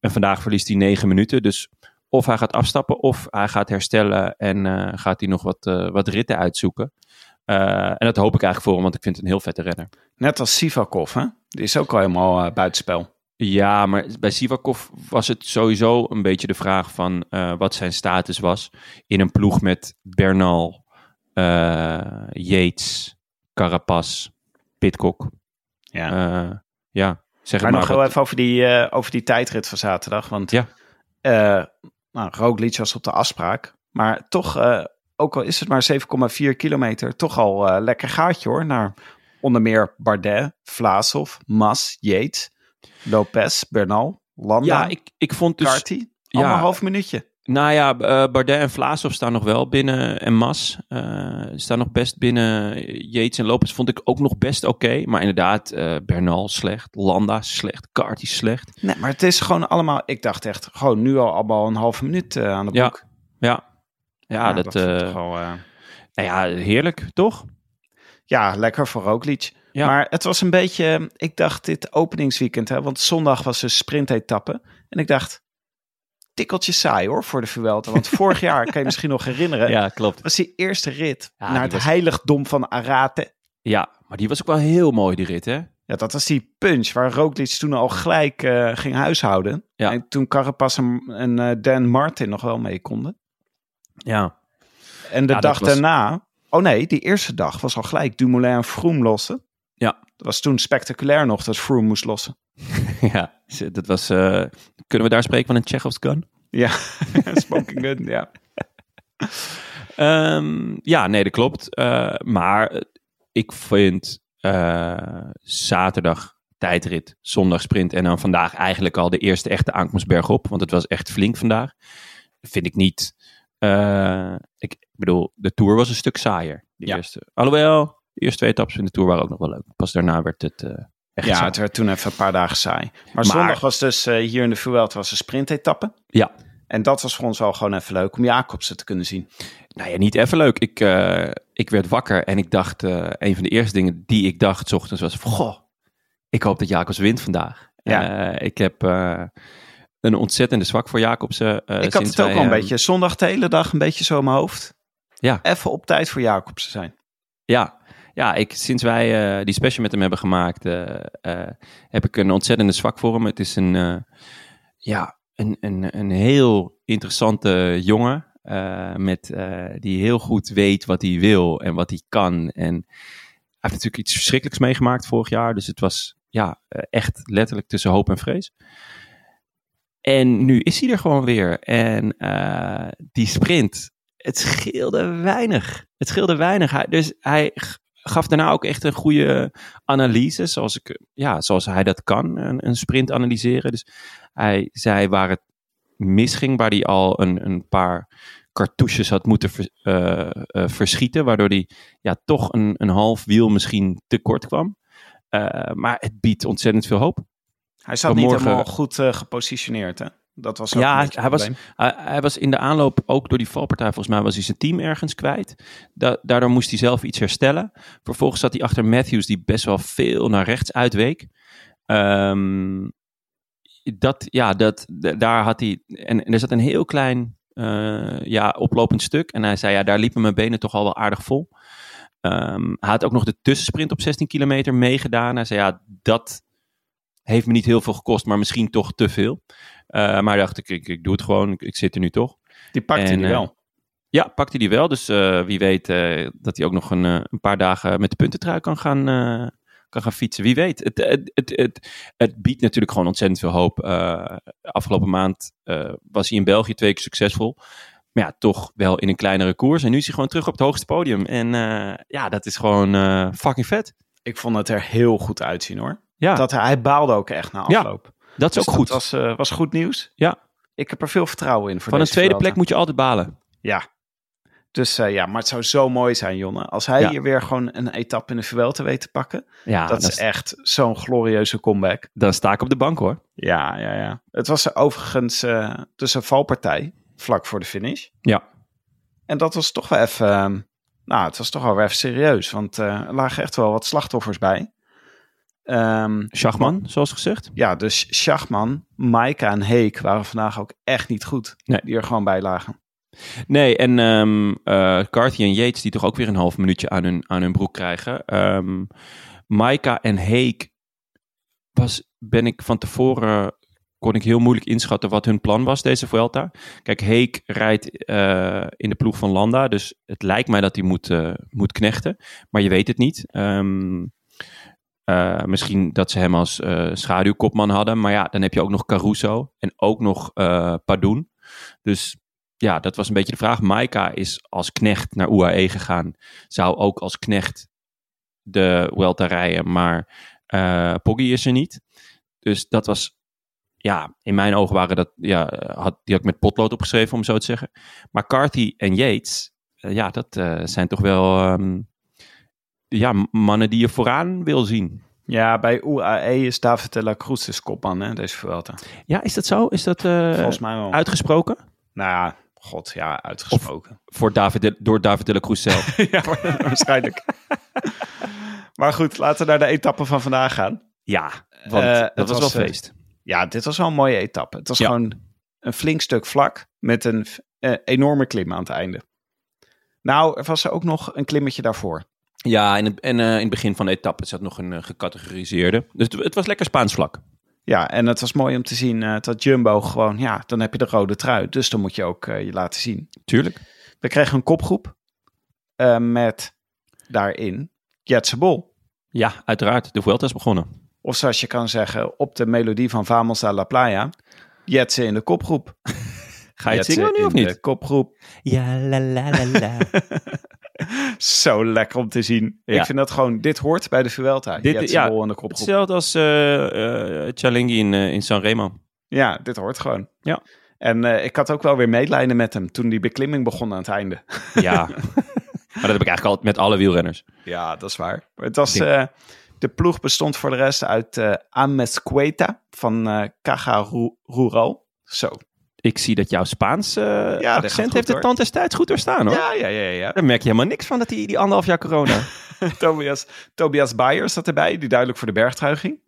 En vandaag verliest hij 9 minuten. Dus of hij gaat afstappen of hij gaat herstellen en eh, gaat hij nog wat, eh, wat ritten uitzoeken. Eh, en dat hoop ik eigenlijk voor hem, want ik vind het een heel vette renner. Net als Sivakov, hè? Die is ook al helemaal buitenspel. Ja, maar bij Sivakov was het sowieso een beetje de vraag van wat zijn status was in een ploeg met Bernal, Yates, Carapaz, Pitcock. Ja. Ja, zeg maar nog maar. heel wat- even over die, over die tijdrit van zaterdag. Want Ja. Nou, Roglic was op de afspraak. Maar toch, eh, ook al is het maar 7,4 kilometer, toch al eh, lekker gaatje hoor. Naar onder meer Bardet, Vlaasov, Mas, Yates, Lopez, Bernal, Landa, ja, ik, ik vond dus... Carty. Allemaal ja. een half minuutje. Nou ja, eh, Bardet en Vlaasov staan nog wel binnen. En Mas eh, staan nog best binnen. Yates en Lopez vond ik ook nog best oké. Maar inderdaad, eh, Bernal slecht. Landa slecht. Carty slecht. Nee, maar het is gewoon allemaal, ik dacht echt, gewoon nu al allemaal een halve minuut aan de Ja, boek. Ja, ja, dat... wel, eh, nou ja, heerlijk, toch? ja, lekker voor Roglic. Ja. Maar het was een beetje, ik dacht dit openingsweekend, hè, want zondag was een sprintetappe. En ik dacht, tikkeltje saai hoor voor de Vuelta. Want vorig jaar, kan je misschien nog herinneren, Ja, klopt. was die eerste rit Ja, naar het was- heiligdom van Arate. Ja, maar die was ook wel heel mooi, die rit, hè? Ja, dat was die punch waar Roglic toen al gelijk eh, ging huishouden. Ja. En toen Carapaz en, en eh, Dan Martin nog wel mee konden. Ja. En de Ja, dag was- daarna... Oh nee, die eerste dag was al gelijk Dumoulin en Froome lossen. Ja. Dat was toen spectaculair nog dat Froome moest lossen. ja, dat was... eh, kunnen we daar spreken van een Chekhov's gun? Ja, smoking gun, ja. Ehm, ja, nee, dat klopt. Eh, maar eh, ik vind zaterdag tijdrit, zondag sprint en dan vandaag eigenlijk al de eerste echte aankomstberg op. Want het was echt flink vandaag. Vind ik niet. ik bedoel, de Tour was een stuk saaier. De Ja. eerste. Alhoewel, de eerste twee etappes in de Tour waren ook nog wel leuk. Pas daarna werd het eh, echt Ja, saai. het werd toen even een paar dagen saai. Maar, Maar- zondag was dus eh, hier in de Vuelta was een sprintetappe. Ja. En dat was voor ons wel gewoon even leuk om Jacobsen te kunnen zien. Nou ja, niet even leuk. Ik, eh, ik werd wakker en ik dacht, een van de eerste dingen die ik dacht 's ochtends was, van, goh, ik hoop dat Jacobs wint vandaag. Ja. Ik heb een ontzettende zwak voor Jacobsen. eh, ik had het ook wij al een beetje zondag de hele dag een beetje zo in mijn hoofd. Ja. Even op tijd voor Jacobsen zijn. Ja, ja ik, sinds wij eh, die special met hem hebben gemaakt, eh, eh, heb ik een ontzettende zwak voor hem. Het is een, ja, een, een, een heel interessante jongen. met, die heel goed weet wat hij wil en wat hij kan. En hij heeft natuurlijk iets verschrikkelijks meegemaakt vorig jaar. Dus het was ja, echt letterlijk tussen hoop en vrees. En nu is hij er gewoon weer. En die sprint, het scheelde weinig. Het scheelde weinig. Hij, dus hij gaf daarna ook echt een goede analyse, zoals, ik, ja, zoals hij dat kan, een, een sprint analyseren. Dus hij zei waar het misging, waar hij al een, een paar cartouches had moeten eh, eh, verschieten, waardoor hij ja, toch een, een half wiel misschien tekort kwam. Eh, maar het biedt ontzettend veel hoop. Hij zat niet helemaal goed gepositioneerd, hè? Dat was Ja, hij was-. Hij, hij was in de aanloop, ook door die valpartij, volgens mij was hij zijn team ergens kwijt. Da- daardoor moest hij zelf iets herstellen. Vervolgens zat hij achter Matthews, die best wel veel naar rechts uitweek. Ehm, dat, ja, dat, daar had hij. En, en er zat een heel klein eh, ja, oplopend stuk. En hij zei, ja, daar liepen mijn benen toch al wel aardig vol. Ehm, hij had ook nog de tussensprint op 16 kilometer meegedaan. Hij zei, ja, dat heeft me niet heel veel gekost, maar misschien toch te veel. Eh, maar dacht ik, ik, ik doe het gewoon, ik, ik zit er nu toch. Die pakte En, hij eh, wel. Ja, pakte hij die wel. Dus eh, wie weet dat hij ook nog een, een paar dagen met de puntentrui kan gaan, kan gaan fietsen. Wie weet. Het, het, het, het, het biedt natuurlijk gewoon ontzettend veel hoop. Afgelopen maand was hij in België twee keer succesvol. Maar ja, toch wel in een kleinere koers. En nu is hij gewoon terug op het hoogste podium. En ja, dat is gewoon fucking vet. Ik vond het er heel goed uitzien, hoor. Ja, Dat hij, hij baalde ook echt na Ja, afloop. Dat is Dus ook goed. Dat was, eh, was goed nieuws. Ja. Ik heb er veel vertrouwen in voor Van een tweede Vuelta. plek moet je altijd balen. Ja. Dus eh, ja, maar het zou zo mooi zijn, Jonne. Als hij Ja. hier weer gewoon een etappe in de Vuelta weet te pakken. Ja, dat is echt zo'n glorieuze comeback. dan sta ik op de bank hoor. Ja, ja, ja. Het was er overigens eh dus een valpartij vlak voor de finish. Ja. En dat was toch wel even... eh, nou, het was toch wel even serieus. Want er lagen echt wel wat slachtoffers bij. Ehm, Schachman, zoals gezegd. ja, dus Schachman, Maika en Heek waren vandaag ook echt niet goed. Nee. Die er gewoon bij lagen. Nee, en eh, Carthy en Yates die toch ook weer een half minuutje aan hun, aan hun broek krijgen. Ehm Maika en Heek was, ben ik van tevoren, kon ik heel moeilijk inschatten wat hun plan was deze Vuelta. Kijk, Heek rijdt eh, in de ploeg van Landa, dus het lijkt mij dat hij moet, eh, moet knechten. Maar je weet het niet. Ehm, eh, misschien dat ze hem als eh, schaduwkopman hadden. Maar ja, dan heb je ook nog Caruso en ook nog Padoen. Dus ja, dat was een beetje de vraag. Maika is als knecht naar UAE gegaan. Zou ook als knecht de Welta rijden, maar Poggi is er niet. Dus dat was, ja, in mijn ogen waren dat, ja, had, die had ik met potlood opgeschreven om zo te zeggen. Maar Carthy en Yates, ja, dat zijn toch wel, ehm, ja, mannen die je vooraan wil zien. Ja, bij UAE is David de la Cruz de kopman, hè, deze Vuelta. Ja, is dat zo? Is dat eh, Volgens mij wel. uitgesproken? Nou ja, god, ja, uitgesproken. Voor David de- door David de la Cruz zelf. ja, waarschijnlijk. Maar goed, laten we naar de etappe van vandaag gaan. Ja, want Eh, dat was, was, wel eh, feest. Ja, dit was wel een mooie etappe. Het was Ja. gewoon een flink stuk vlak met een enorme klim aan het einde. Nou, er was er ook nog een klimmetje daarvoor. Ja, en, het- en eh, in het begin van de etappe zat nog een eh, gecategoriseerde. Dus het, het was lekker Spaans vlak. Ja, en het was mooi om te zien eh, dat Jumbo gewoon, ja, dan heb je de rode trui. Dus dan moet je ook eh, je laten zien. Tuurlijk. We kregen een kopgroep eh, met daarin Jetse Bol. Ja, uiteraard. De Vuelta is begonnen. Of zoals je kan zeggen, op de melodie van Vamos a la Playa. Jetse in de kopgroep. Ga je het zingen nu of niet? De kopgroep. Ja, la la la la. Zo lekker om te zien. Ja. Ik vind dat gewoon, dit hoort bij de Vuelta. Dit- ja, de kopgroep. Hetzelfde als Chalingi in, eh, in Sanremo. Ja, dit hoort gewoon. Ja. En ik had ook wel weer medelijden met hem toen die beklimming begon aan het einde. Ja. maar dat heb ik eigenlijk altijd met alle wielrenners. Ja, dat is waar. Het was, de ploeg bestond voor de rest uit eh Amezqueta van eh Caja Ru- Rural. Zo. Ik zie dat jouw Spaans eh, accent heeft de tand destijds goed doorstaan hoor. Ja, ja, ja, ja. Daar merk je helemaal niks van dat die, die anderhalf jaar corona. Tobias, Tobias Bayer zat erbij, die duidelijk voor de bergtrui ging.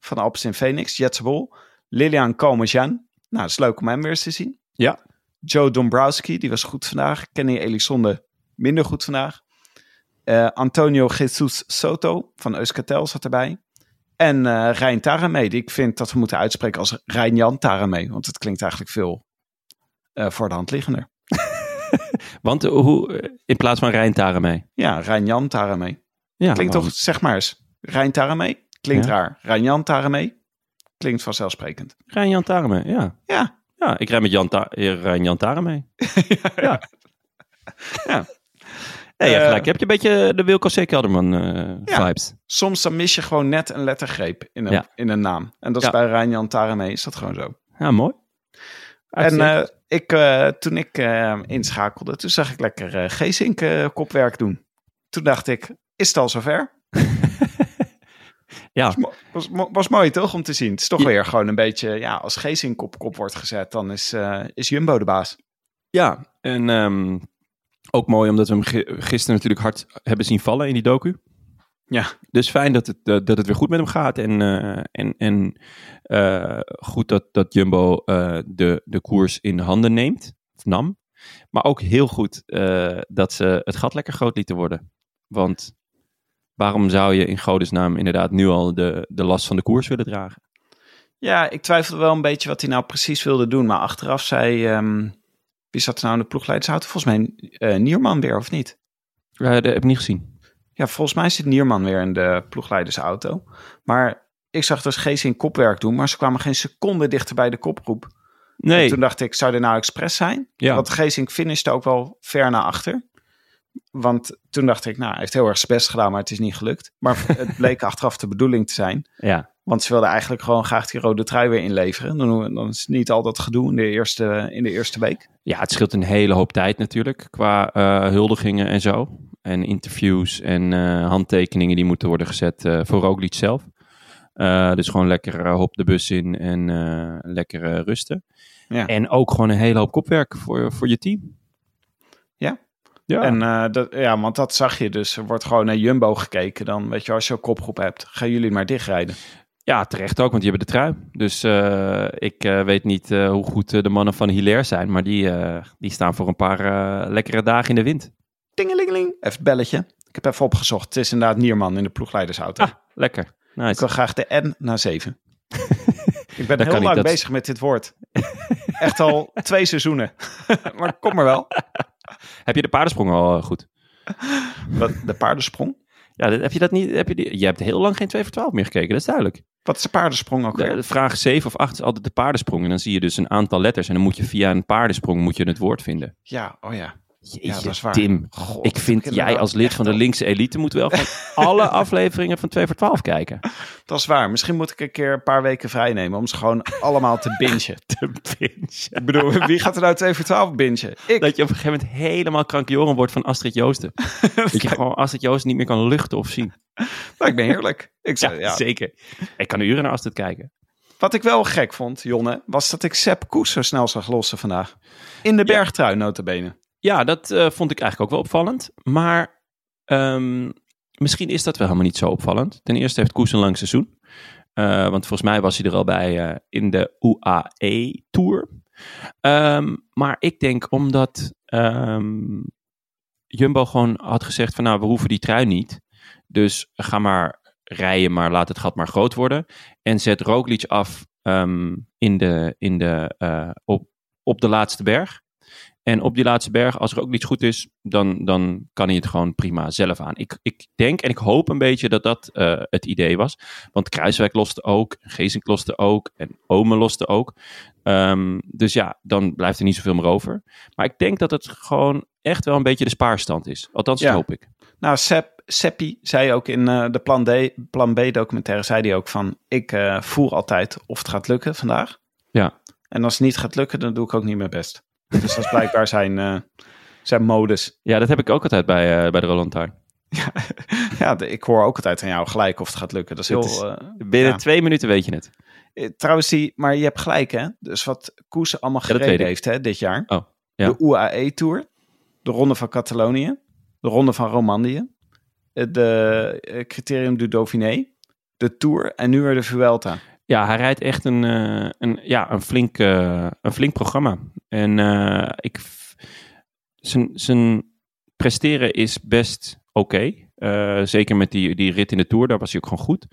Van Alpes in Phoenix, Jetse Bol. Lilian Kalmazjan. Nou, het is leuk om hem weer eens te zien. Ja. Joe Dombrowski, die was goed vandaag. Kenny Elizonde, minder goed vandaag. Eh, Antonio Jesus Soto van Euskaltel zat erbij. En eh Rijn Taramee, die ik vind dat we moeten uitspreken als Rijn-Jan Taramee. Want het klinkt eigenlijk veel eh, voor de hand liggender. Want eh, hoe, in plaats van Rijn Taremee. Ja, Rijn-Jan Taramee. Ja, Klinkt toch, zeg maar eens, Rijn Taramee? Klinkt Ja. raar. Rijn-Jan Taramee? Klinkt vanzelfsprekend. Rijn Jan Taremee, ja. Ja. Ja, ik rij met Jan, Ta Rijn Jan Taremee. ja. Ja. Nee, ja, Eh, gelijk. Heb je een beetje de Wilco C. Kelderman eh, Ja. vibes. Soms dan mis je gewoon net een lettergreep in een, Ja. in een naam. En dat is bij Rijn-Jan Taramee is dat gewoon zo. Ja, mooi. En eh, ik, eh, toen ik inschakelde, toen zag ik lekker Geesink kopwerk doen. Toen dacht ik, is het al zover? ja, Was, was, was mooi toch om te zien. Het is toch weer gewoon een beetje, ja, als Geesink op kop wordt gezet, dan is, is Jumbo de baas. ja, en ehm, ook mooi omdat we hem gi- gisteren natuurlijk hard hebben zien vallen in die docu. Ja. Dus fijn dat het, eh, dat het weer goed met hem gaat. En, eh, en, en eh, goed dat, dat Jumbo de, de koers in handen neemt. Of nam. Maar ook heel goed dat ze het gat lekker groot lieten worden. Want waarom zou je in godesnaam inderdaad nu al de, de last van de koers willen dragen? Ja, ik twijfelde wel een beetje wat hij nou precies wilde doen. Maar achteraf zei, ehm, wie zat er nou in de ploegleidersauto? Volgens mij eh Nierman weer, of niet? Eh, dat heb ik niet gezien. Ja, volgens mij zit Nierman weer in de ploegleidersauto. Maar ik zag dus Geesink kopwerk doen, maar ze kwamen geen seconde dichter bij de kopgroep. En Nee, toen dacht ik, zou dit nou expres zijn? Ja. Want Geesink finishte ook wel ver naar achter. Want toen dacht ik, nou, hij heeft heel erg zijn best gedaan, maar het is niet gelukt. Maar het bleek achteraf de bedoeling te zijn. ja. Want ze wilden eigenlijk gewoon graag die rode trui weer inleveren. Dan, dan is het niet al dat gedoe in de eerste, in de eerste week. Ja, het scheelt een hele hoop tijd natuurlijk qua eh, huldigingen en zo. En interviews en eh, handtekeningen die moeten worden gezet eh, voor Roglic zelf. Dus gewoon lekker hop de bus in en lekker rusten. Ja. En ook gewoon een hele hoop kopwerk voor, voor je team. Ja. Ja, En dat, ja, want dat zag je dus. Er wordt gewoon naar Jumbo gekeken. Dan weet je, als je een kopgroep hebt, gaan jullie maar dichtrijden. Ja, terecht ook, want die hebben de trui. Dus eh, ik eh, weet niet eh, hoe goed de mannen van Hilaire zijn. Maar die, die staan voor een paar lekkere dagen in de wind. Tingelingeling. Even het belletje. Ik heb even opgezocht. Het is inderdaad Nierman in de ploegleidersauto. Ah, lekker. Ik Nice. wil graag de N naar 7. ik ben heel lang dat- bezig met dit woord. Echt al twee seizoenen. maar kom maar wel. Heb je de paardensprong al goed? Wat, de paardensprong? Ja, dat- heb je dat niet? Heb je, die, je hebt heel lang geen 2 voor 12 meer gekeken, dat is duidelijk. Wat is de paardensprong ook weer? de vraag 7 of 8 is altijd de paardensprong. En dan zie je dus een aantal letters. En dan moet je via een paardensprong moet je het woord vinden. Ja, oh ja. Jeetje, Ja, dat is waar. Tim. God, ik vind ik jij inderdaad als lid van de linkse elite moet wel van alle afleveringen van 2 voor 12 kijken. Dat is waar. Misschien moet ik een keer een paar weken vrij nemen om ze gewoon allemaal te bingen. Te bingen. Ik bedoel, wie gaat er nou 2 voor 12 bingen? Ik. Dat je op een gegeven moment helemaal krankjoren wordt van Astrid Joosten. dat je gewoon Astrid Joosten niet meer kan luchten of zien. Nou, ik ben heerlijk. Ik Ja, zei, ja. zeker. Ik kan uren naar Astrid kijken. Wat ik wel gek vond, Jonne, was dat ik Sepp Koes zo snel zag lossen vandaag. In de bergtrui, notabene. Ja, dat eh, vond ik eigenlijk ook wel opvallend. Maar ehm, misschien is dat wel helemaal niet zo opvallend. Ten eerste heeft Koes een lang seizoen. Eh, want volgens mij was hij er al bij eh, in de UAE Tour. Ehm, maar ik denk omdat ehm, Jumbo gewoon had gezegd van nou, we hoeven die trui niet. Dus ga maar rijden, maar laat het gat maar groot worden. En zet Roglic af in de, in de, op, op de laatste berg. En op die laatste berg, als er ook iets goed is, dan, dan kan hij het gewoon prima zelf aan. Ik, ik denk en ik hoop een beetje dat dat eh, het idee was. Want Kruiswijk loste ook, Geesink loste ook en Ome loste ook. Ehm, dus ja, dan blijft er niet zoveel meer over. Maar ik denk dat het gewoon echt wel een beetje de spaarstand is. Althans, dat hoop ik. Nou, Sepp, Seppi zei ook in eh, de Plan, D, Plan B documentaire, zei hij ook van, ik eh, voel altijd of het gaat lukken vandaag. Ja. En als het niet gaat lukken, dan doe ik ook niet mijn best. Dus dat is blijkbaar zijn, eh, zijn modus. Ja, dat heb ik ook altijd bij, eh, bij de Roland Taar. Ja, de- ik hoor ook altijd aan jou gelijk of het gaat lukken. Dat is heel... Is- eh, Binnen Ja. twee minuten weet je het. trouwens, die, maar je hebt gelijk hè. Dus wat Koes allemaal Ja, gereden heeft hè, dit jaar. Oh, ja. De UAE Tour, de Ronde van Catalonië, de Ronde van Romandie, eh, de Criterium du Dauphiné, de Tour en nu weer de Vuelta. Ja, hij rijdt echt een, eh, een, ja, een, flink, eh, een flink programma. En eh, ik, zijn, zijn presteren is best oké. Zeker met die, die rit in de Tour, daar was hij ook gewoon goed.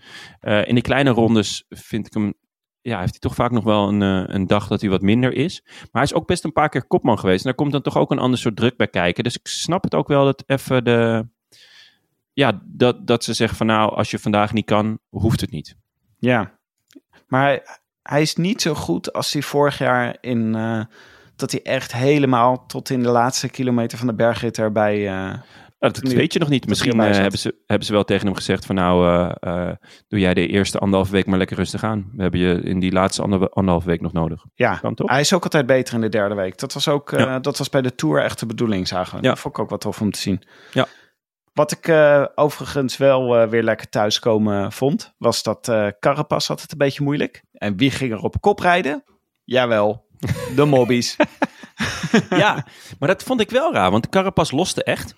In die kleine rondes vind ik hem... Ja, heeft hij toch vaak nog wel een, een dag dat hij wat minder is. Maar hij is ook best een paar keer kopman geweest. En daar komt dan toch ook een ander soort druk bij kijken. Dus ik snap het ook wel dat even de... Ja, dat, dat ze zeggen van nou, als je vandaag niet kan, hoeft het niet. Ja, maar hij, hij is niet zo goed als hij vorig jaar in... eh, dat hij echt helemaal tot in de laatste kilometer van de bergrit erbij... Nou, dat weet je nog niet. Misschien eh, hebben, ze, hebben ze wel tegen hem gezegd van nou, doe jij de eerste anderhalve week maar lekker rustig aan. We hebben je in die laatste ander, anderhalve week nog nodig. ja, Kan toch? hij is ook altijd beter in de derde week. Dat was ook Ja. dat was bij de Tour echt de bedoeling, zagen we. Ja. Dat vond ik ook wat tof om te zien. Ja. Wat ik eh, overigens wel eh, weer lekker thuiskomen vond, was dat eh Carapaz had het een beetje moeilijk. En wie ging er op kop rijden? Jawel, de mobbies. ja, maar dat vond ik wel raar, want Carapaz loste echt.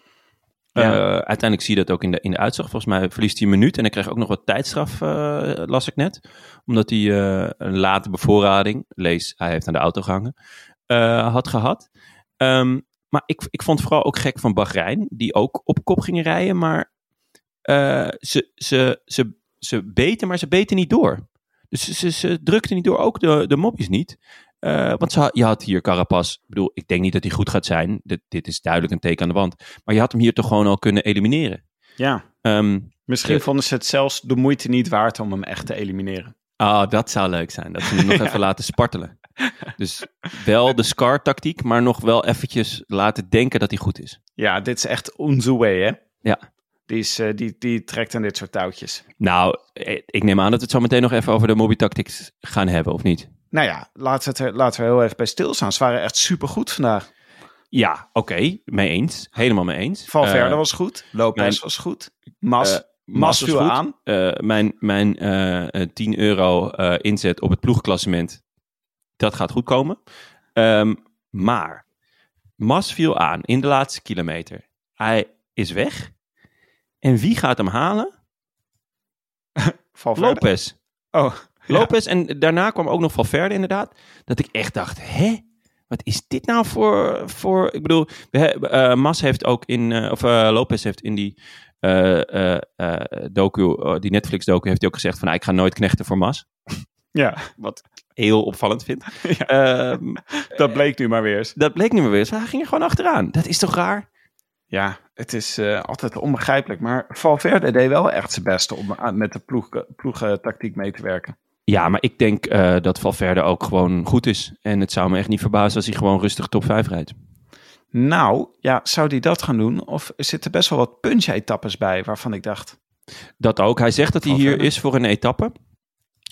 Ja. Uiteindelijk zie je dat ook in de, in de uitslag. Volgens mij verliest hij een minuut en hij kreeg ook nog wat tijdstraf, las ik net. Omdat hij een late bevoorrading, lees, hij heeft aan de auto gehangen, eh, had gehad. Ehm, maar ik, ik vond het vooral ook gek van Bahrein, die ook op kop gingen rijden. Maar eh, ze, ze, ze, ze beten, maar ze beten niet door. Dus ze, ze, drukten niet door, ook de, de mopjes niet. Eh, want ze, je had hier Carapaz. Ik bedoel, ik denk niet dat hij goed gaat zijn. Dit, dit is duidelijk een teken aan de wand. Maar je had hem hier toch gewoon al kunnen elimineren. ja, Ehm, misschien Eh. vonden ze het zelfs de moeite niet waard om hem echt te elimineren. ah, dat zou leuk zijn. Dat ze hem nog even laten spartelen. Dus wel de Scar-tactiek, maar nog wel eventjes laten denken dat hij goed is. Ja, dit is echt onze way, hè? Ja. Die, is, eh, die, die trekt aan dit soort touwtjes. Nou, eh, ik neem aan dat we het zo meteen nog even over de Moby Tactics gaan hebben, of niet? Nou ja, laten we, het laten we heel even bij stilstaan. Ze waren echt supergoed vandaag. Ja, oké. mee eens. Helemaal mee eens. Valverde Eh, was goed. Lopez mijn- was goed. Mas, Mas Mas was goed. aan. Mijn mijn eh, eh, 10 euro inzet op het ploegklassement, dat gaat goed komen. Ehm, maar Mas viel aan in de laatste kilometer. Hij is weg. En wie gaat hem halen? Valverde. Lopez. Oh, ja. Lopez. En daarna kwam ook nog Valverde inderdaad. Dat ik echt dacht, hè? Wat is dit nou voor... voor ik bedoel, eh, Mas heeft ook in... eh, of eh, Lopez heeft in die docu, eh, die Netflix docu, heeft hij ook gezegd van... nou, ik ga nooit knechten voor Mas. Ja, Wat ik heel opvallend vind. Ehm, dat bleek nu maar weer eens. dat bleek niet meer weer. eens. Hij ging er gewoon achteraan. Dat is toch raar? Ja, het is eh, altijd onbegrijpelijk. Maar Valverde deed wel echt zijn best om met de ploeg, ploegtactiek mee te werken. Ja, maar ik denk eh, dat Valverde ook gewoon goed is. En het zou me echt niet verbazen als hij gewoon rustig top 5 rijdt. Nou, ja, zou die dat gaan doen? Of er zitten best wel wat punch-etappes bij waarvan ik dacht... Dat ook. Hij zegt dat hij hier is voor een etappe.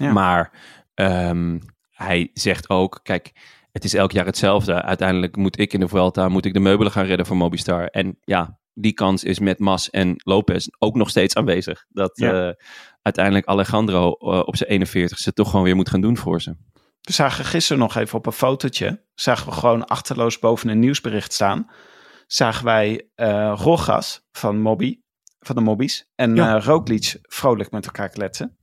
Ja. Maar ehm, hij zegt ook, kijk, het is elk jaar hetzelfde. Uiteindelijk moet ik in de Vuelta moet ik de meubelen gaan redden voor Mobistar. En ja, die kans is met Mas en Lopez ook nog steeds aanwezig. Dat Ja. eh, uiteindelijk Alejandro eh, op zijn 41ste toch gewoon weer moet gaan doen voor ze. We zagen gisteren nog even op een fotootje, zagen we gewoon achterloos boven een nieuwsbericht staan. Zagen wij eh Rogas van Mobby van de mobbies. En Ja. Roglic vrolijk met elkaar kletsen.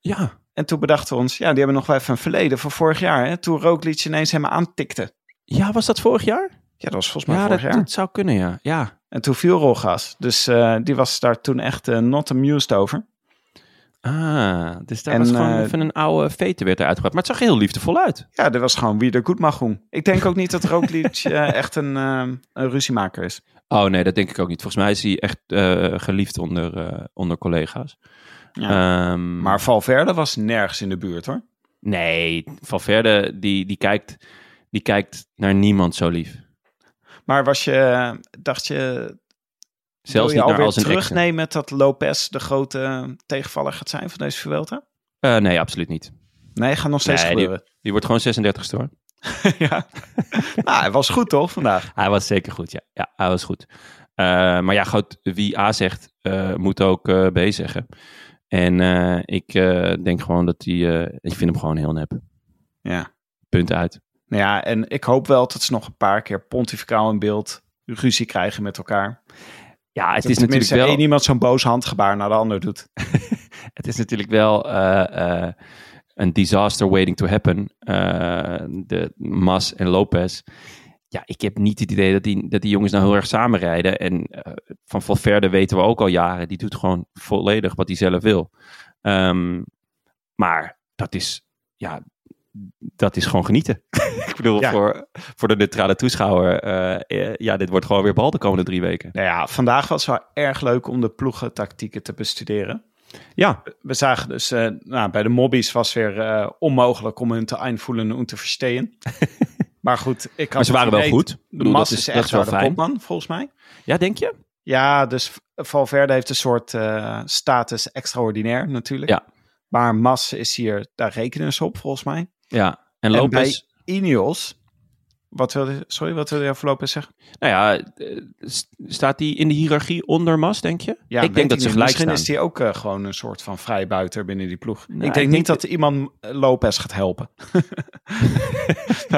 Ja, En toen bedachten we ons, ja, die hebben nog wel even een verleden van vorig jaar. Hè, toen Roglic ineens hem aantikte. ja was dat vorig jaar? Ja, dat was volgens mij Ja, vorig dat, jaar. dat zou kunnen, ja. Ja, En toen viel Rogas. Dus eh, die was daar toen echt eh, not amused over. Ah, dus daar En, was gewoon eh, even een oude vete werd eruit gebracht. Maar het zag heel liefdevol uit. Ja, dat was gewoon wie er goed mag doen. Ik denk ook niet dat Roglic echt een, een ruziemaker is. Oh nee, dat denk ik ook niet. Volgens mij is hij echt geliefd onder, onder collega's. Ja. Ehm, Maar Valverde was nergens in de buurt hoor. Nee, Valverde die, die, kijkt, die kijkt naar niemand zo lief. Maar was je, dacht je, Zelfs wil je niet naar alweer al zijn exen. terugnemen dat Lopez de grote tegenvaller gaat zijn van deze Vuelta? Eh, nee, absoluut niet. Nee, gaat nog steeds Nee, gebeuren. Die wordt gewoon 36 hoor. ja. nou, hij was goed toch vandaag? Hij was zeker goed, ja. Ja, hij was goed. Eh, maar ja, goed, wie A zegt, eh, moet ook B zeggen. En eh, ik eh, denk gewoon dat hij... eh, ik vind hem gewoon heel nep. Ja. Punt uit. Nou ja, en ik hoop wel dat ze nog een paar keer pontificaal in beeld ruzie krijgen met elkaar. Ja, het Dat is natuurlijk wel... één iemand zo'n boos handgebaar naar de ander doet. Het is natuurlijk wel een disaster waiting to happen. De Mas en Lopez. Ja, ik heb niet het idee dat die, dat die jongens nou heel erg samenrijden. En eh, van Valverde weten we ook al jaren. Die doet gewoon volledig wat hij zelf wil. Ehm, maar dat is, ja, dat is gewoon genieten. ik bedoel, Ja. voor, voor de neutrale toeschouwer. eh, eh, ja, dit wordt gewoon weer bal de komende drie weken. Nou ja, vandaag was het wel erg leuk om de ploegentactieken te bestuderen. Ja, We zagen dus, nou, bij de mobbies was weer onmogelijk om hun te einvoelen en te verstehen. maar goed, ik had maar ze waren wel goed. De bedoel, Mas dat is, is, dat echt is wel kopman, volgens mij. Ja, denk je? Ja, dus Valverde heeft een soort eh, status extraordinair natuurlijk. Ja. Maar Mas is hier, daar rekenen ze op volgens mij. Ja. En En Lopez... bij Ineos, wat wilde, sorry, wat wilde je Lopez zeggen? Nou ja, eh, st- staat hij in de hiërarchie onder Mas, denk je? Ja, ik denk dat ze gelijk Misschien staan. is hij ook eh, gewoon een soort van vrijbuiter binnen die ploeg. Nou, ik ik denk niet dat iemand eh, Lopez gaat helpen.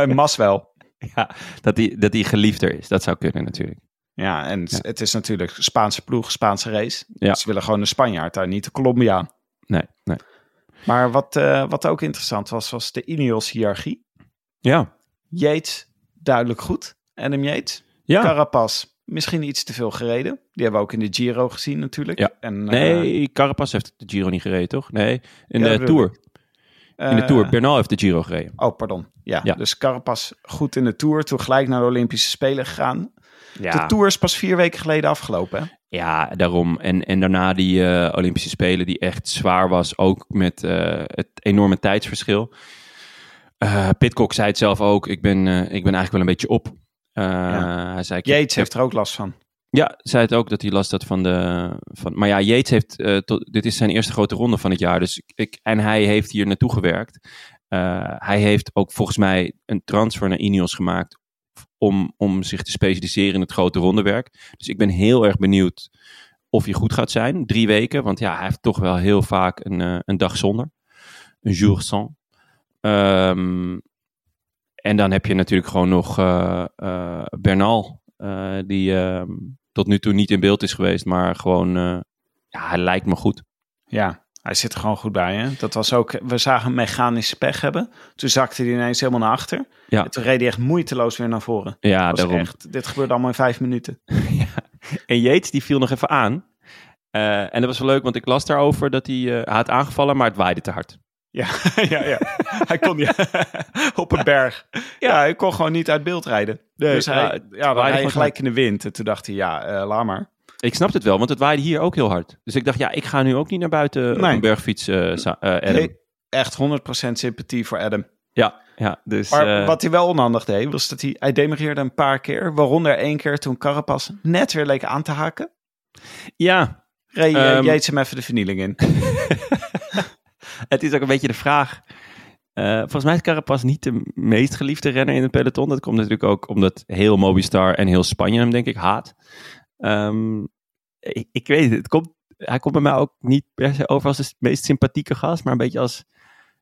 Mas wel. Ja, dat hij, dat hij geliefder is. Dat zou kunnen natuurlijk. Ja, en het, Ja. het is natuurlijk Spaanse ploeg, Spaanse race. Ja. Ze willen gewoon een Spanjaard daar, niet de Colombiaan. Nee, nee. Maar wat, wat ook interessant was, was de Ineos-hiërarchie. Ja. Yates, duidelijk goed. Adam Yates. Ja. Carapaz, misschien iets te veel gereden. Die hebben we ook in de Giro gezien natuurlijk. Ja. En, eh, Nee, Carapaz heeft de Giro niet gereden, toch? Nee, in Ja, de Tour. In de eh, Tour. Bernal heeft de Giro gereden. Oh, pardon. Ja, Ja. dus Carapaz goed in de Tour. Toen gelijk naar de Olympische Spelen gegaan. De Tour is pas vier weken geleden afgelopen. Hè? Ja, daarom. En, en daarna die eh, Olympische Spelen die echt zwaar was. Ook met eh, het enorme tijdsverschil. Eh Pitcock zei het zelf ook. Ik ben, eh, ik ben eigenlijk wel een beetje op. Eh, Hij zei, Yates heeft er ook last van. Ja, zei het ook dat hij last had van de. Van, maar ja, Yates heeft. tot, dit is zijn eerste grote ronde van het jaar. Dus ik, en hij heeft hier naartoe gewerkt. Hij heeft ook volgens mij een transfer naar Ineos gemaakt. Om, om zich te specialiseren in het grote rondewerk. Dus ik ben heel erg benieuwd of hij goed gaat zijn. Drie weken, want ja, hij heeft toch wel heel vaak een, een dag zonder. Een jour sans. Ehm, en dan heb je natuurlijk gewoon nog eh, eh, Bernal. eh, die ehm, tot nu toe niet in beeld is geweest. Maar gewoon, ja, hij lijkt me goed. Ja, hij zit er gewoon goed bij. Hè? Dat was ook, we zagen hem mechanische pech hebben. Toen zakte hij ineens helemaal naar achter. Ja. En toen reed hij echt moeiteloos weer naar voren. Ja, daarom. echt, dit gebeurde allemaal in vijf minuten. En Yates die viel nog even aan. En dat was wel leuk, want ik las daarover dat hij, hij had aangevallen, maar het waaide te hard. Ja, ja, ja. hij kon niet op een berg. Ja, hij kon gewoon niet uit beeld rijden. dus hij, ja, ja, dan waaide rijd je gewoon gelijk in de wind. En toen dacht hij, ja, eh, laat maar. Ik snap het wel, want het waaide hier ook heel hard. Dus ik dacht, ja, ik ga nu ook niet naar buiten op Nee. een bergfiets, eh, eh, Adam. Nee, echt 100% sympathie voor Adam. Ja, ja, dus... Maar eh, wat hij wel onhandig deed, was dat hij, hij demareerde een paar keer. Waaronder één keer toen Carapaz net weer leek aan te haken. Ja, Reed um, Yates hem even de vernieling in. het is ook een beetje de vraag. Eh, volgens mij is Carapaz niet de meest geliefde renner in het peloton. Dat komt natuurlijk ook omdat heel Mobistar en heel Spanje hem denk ik haat. Ehm, ik, ik weet het, het komt, hij komt bij mij ook niet per se over als de meest sympathieke gast, maar een beetje als,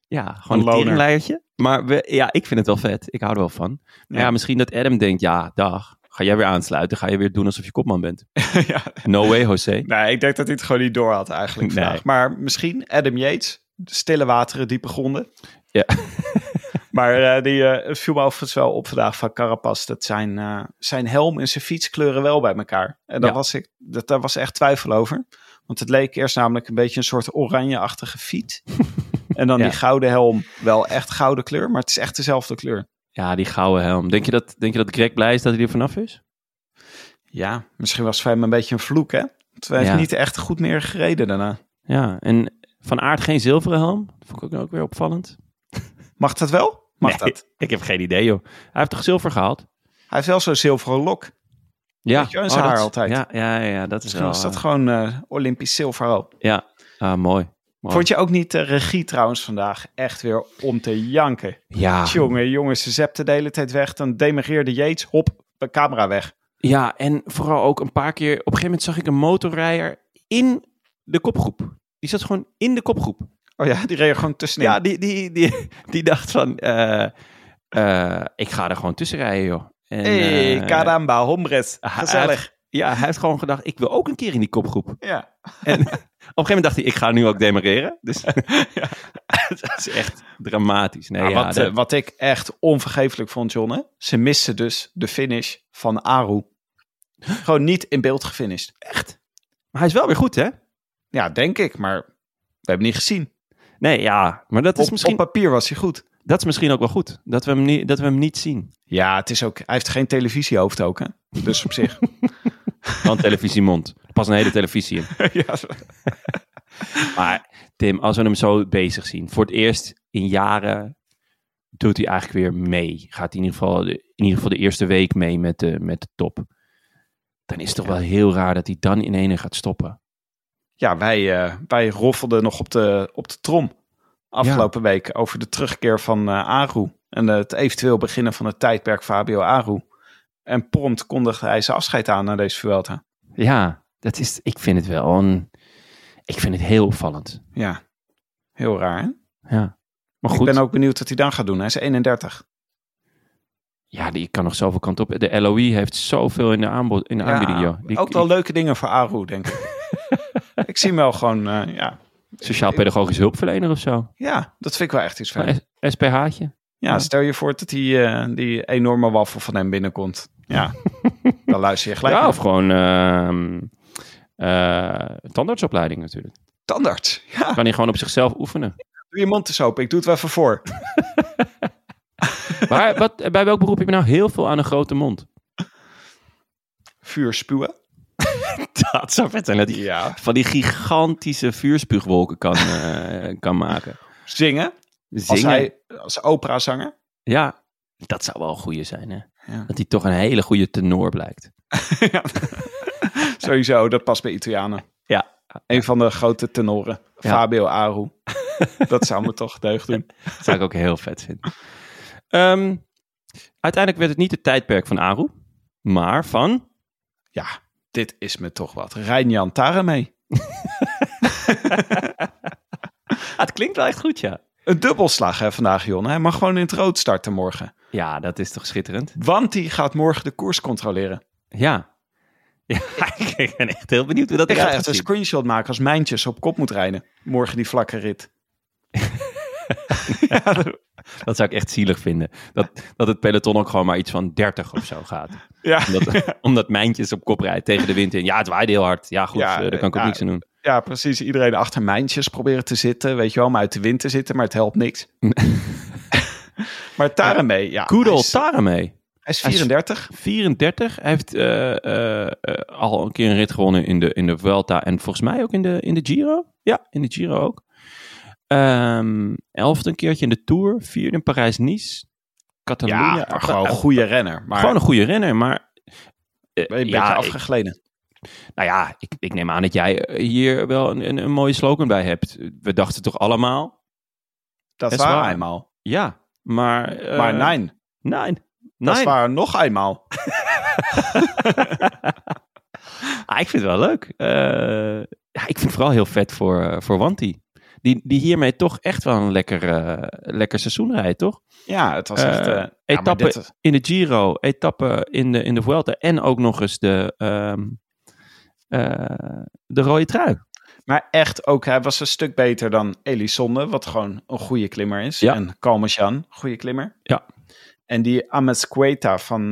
ja, gewoon Een een. Maar we, ja, ik vind het wel vet. Ik hou er wel van. Maar ja. Ja. misschien dat Adam denkt, ja, dag, Ga jij weer aansluiten? Ga je weer doen alsof je kopman bent? ja. No way, José. Nee, ik denk dat hij het gewoon niet door had eigenlijk Nee. vandaag. Maar misschien Adam Yates, stille wateren, diepe gronden. Ja. maar eh, die het viel me overigens wel op vandaag van Carapaz. Dat zijn, eh, zijn helm en zijn fiets kleuren wel bij elkaar. En daar Ja. was, ik, dat, daar was echt twijfel over. Want het leek eerst namelijk een beetje een soort oranje-achtige fiets. en dan Ja. die gouden helm, wel echt gouden kleur. Maar het is echt dezelfde kleur. Ja, die gouden helm. Denk je dat, denk je dat Greg blij is dat hij er vanaf is? Ja, misschien was het voor hem een beetje een vloek, hè? Hij heeft Ja. niet echt goed meer gereden daarna. Ja, en Van Aert geen zilveren helm. Dat vond ik ook weer opvallend. Mag dat wel? Mag Nee, dat? Ik heb geen idee, joh. Hij heeft toch zilver gehaald? Hij heeft wel zo'n zilveren lok. Ja, Weet je dat- haar altijd. Ja, ja, ja, dat is Misschien wel... was dat eh, gewoon eh, Olympisch zilver al. Ja, ah, mooi. mooi. Vond je ook niet de regie trouwens vandaag echt weer om te janken? Ja, Jongen, jongens, ze zepte de hele tijd weg. Dan demereerde Yates, hop, de camera weg. ja, en vooral ook een paar keer... Op een gegeven moment zag ik een motorrijder in de kopgroep. Die zat gewoon in de kopgroep. Oh ja, die reed er gewoon tussenin. Ja, die, die, die, die dacht van... eh, eh, ik ga er gewoon tussen rijden, joh. En, hey, eh, caramba, hombres. Gezellig. ja, hij heeft gewoon gedacht, ik wil ook een keer in die kopgroep. Ja. En op een gegeven moment dacht hij, ik ga nu ook demareren. Dus dat is echt dramatisch. Nee, Maar ja, wat, dat- wat ik echt onvergeeflijk vond, John, hè? ze misten dus de finish van Aru. Gewoon niet in beeld gefinished. echt. Maar hij is wel weer goed, hè? Ja, denk ik, maar we hebben niet gezien. Nee, ja, maar dat is, Op, misschien, op papier was hij goed. dat is misschien ook wel goed. Dat we hem niet, dat we hem niet zien. Ja, het is ook, hij heeft geen televisiehoofd ook, hè? Dus op zich. Want televisiemond. Past een hele televisie in. ja, Maar Tim, als we hem zo bezig zien. Voor het eerst in jaren doet hij eigenlijk weer mee. Gaat hij in ieder geval de, in ieder geval de eerste week mee met de, met de top. Dan is het toch wel heel raar dat hij dan in ene gaat stoppen. Ja wij, eh, wij roffelden nog op de, op de trom afgelopen week over de terugkeer van eh Aru. En het eventueel beginnen van het tijdperk Fabio Aru. En prompt kondigde hij zijn afscheid aan naar deze Vuelta. Ja, dat is, ik vind het wel een... Ik vind het heel opvallend. Ja, heel raar, hè? Ja. Maar Ik goed, ben ook benieuwd wat hij dan gaat doen. Hij is 31. ja, die kan nog zoveel kant op. De LOE heeft zoveel in de, aanbod, in de aanbieding, joh. Die, ook wel leuke dingen voor Aru, denk ik. ik zie hem wel gewoon, eh, ja. Sociaal-pedagogisch hulpverlener of zo. ja, dat vind ik wel echt iets S- SPH'tje. Ja, stel je voor dat die, eh, die enorme waffel van hem binnenkomt. Ja, dan luister je gelijk. Ja, naar. of gewoon ehm eh, tandartsopleiding natuurlijk. Tandarts. Ja, Kan hij gewoon op zichzelf oefenen. doe je mond eens open. Ik doe het wel even voor. Maar wat, bij welk beroep heb je nou heel veel aan een grote mond? Vuur spuwen. Dat zou vet zijn dat hij Ja. van die gigantische vuurspuugwolken kan, eh, kan maken. Zingen. Als Zingen. hij als operazanger. Ja, dat zou wel een goeie zijn, hè? Ja. Dat hij toch een hele goede tenor blijkt. Sowieso, dat past bij Italianen. Ja. Een van de grote tenoren. Fabio Aru. dat zou me toch deugd doen. Dat zou ik ook heel vet vinden. Ehm, uiteindelijk werd het niet het tijdperk van Aru, maar van... Ja, dit is me toch wat. Rijnjan Taremee. Ah, het klinkt wel echt goed, ja. Een dubbelslag hè, vandaag, Jon. Hij mag gewoon in het rood starten morgen. Ja, dat is toch schitterend? Want hij gaat morgen de koers controleren. Ja. Ja, ik ben echt heel benieuwd hoe dat Ik ga echt gaat een screenshot maken als Mijntjes op kop moet rijden. Morgen die vlakke rit. Dat zou ik echt zielig vinden. Dat, dat het peloton ook gewoon maar iets van 30 of zo gaat. Ja, Omdat, omdat Mijntjes op kop rijdt tegen de wind in. Ja, het waaide heel hard. Ja, goed, Ja, eh, daar kan ik ook niks aan doen. ja, precies. Iedereen achter Mijntjes proberen te zitten. Weet je wel, om uit de wind te zitten. Maar het helpt niks. maar Taremee, ja. Hij is, Taremee. hij is 34. 34. Hij heeft eh, eh, al een keer een rit gewonnen in de, in de Vuelta. En volgens mij ook in de, in de Giro. Ja, in de Giro ook. Ehm elfde een keertje in de Tour. Vierde in Parijs-Nice. Catalonië. Ja, maar gewoon een goede renner. Maar Gewoon een goede renner, maar... eh, ben je een ja, beetje ik- afgegleden. nou ja, ik, ik neem aan dat jij eh, hier wel een, een, een mooie slogan bij hebt. We dachten toch allemaal... Dat is waar eenmaal. Ja, maar... eh, maar nein, Nein. dat is waar nog eenmaal. Ah, ik vind het wel leuk. Ja, ik vind het vooral heel vet voor, voor Wanti. Die, die hiermee toch echt wel een lekker, eh, lekker seizoen rijdt, toch? Ja, het was echt... Eh, ja, maar etappe dit- in de Giro, etappe in de, in de Vuelta en ook nog eens de, eh, de rode trui. Maar echt ook, hij was een stuk beter dan Elisonde, wat gewoon een goede klimmer is. Ja. En Kalmasjan, goede klimmer. Ja. En die Amezqueta van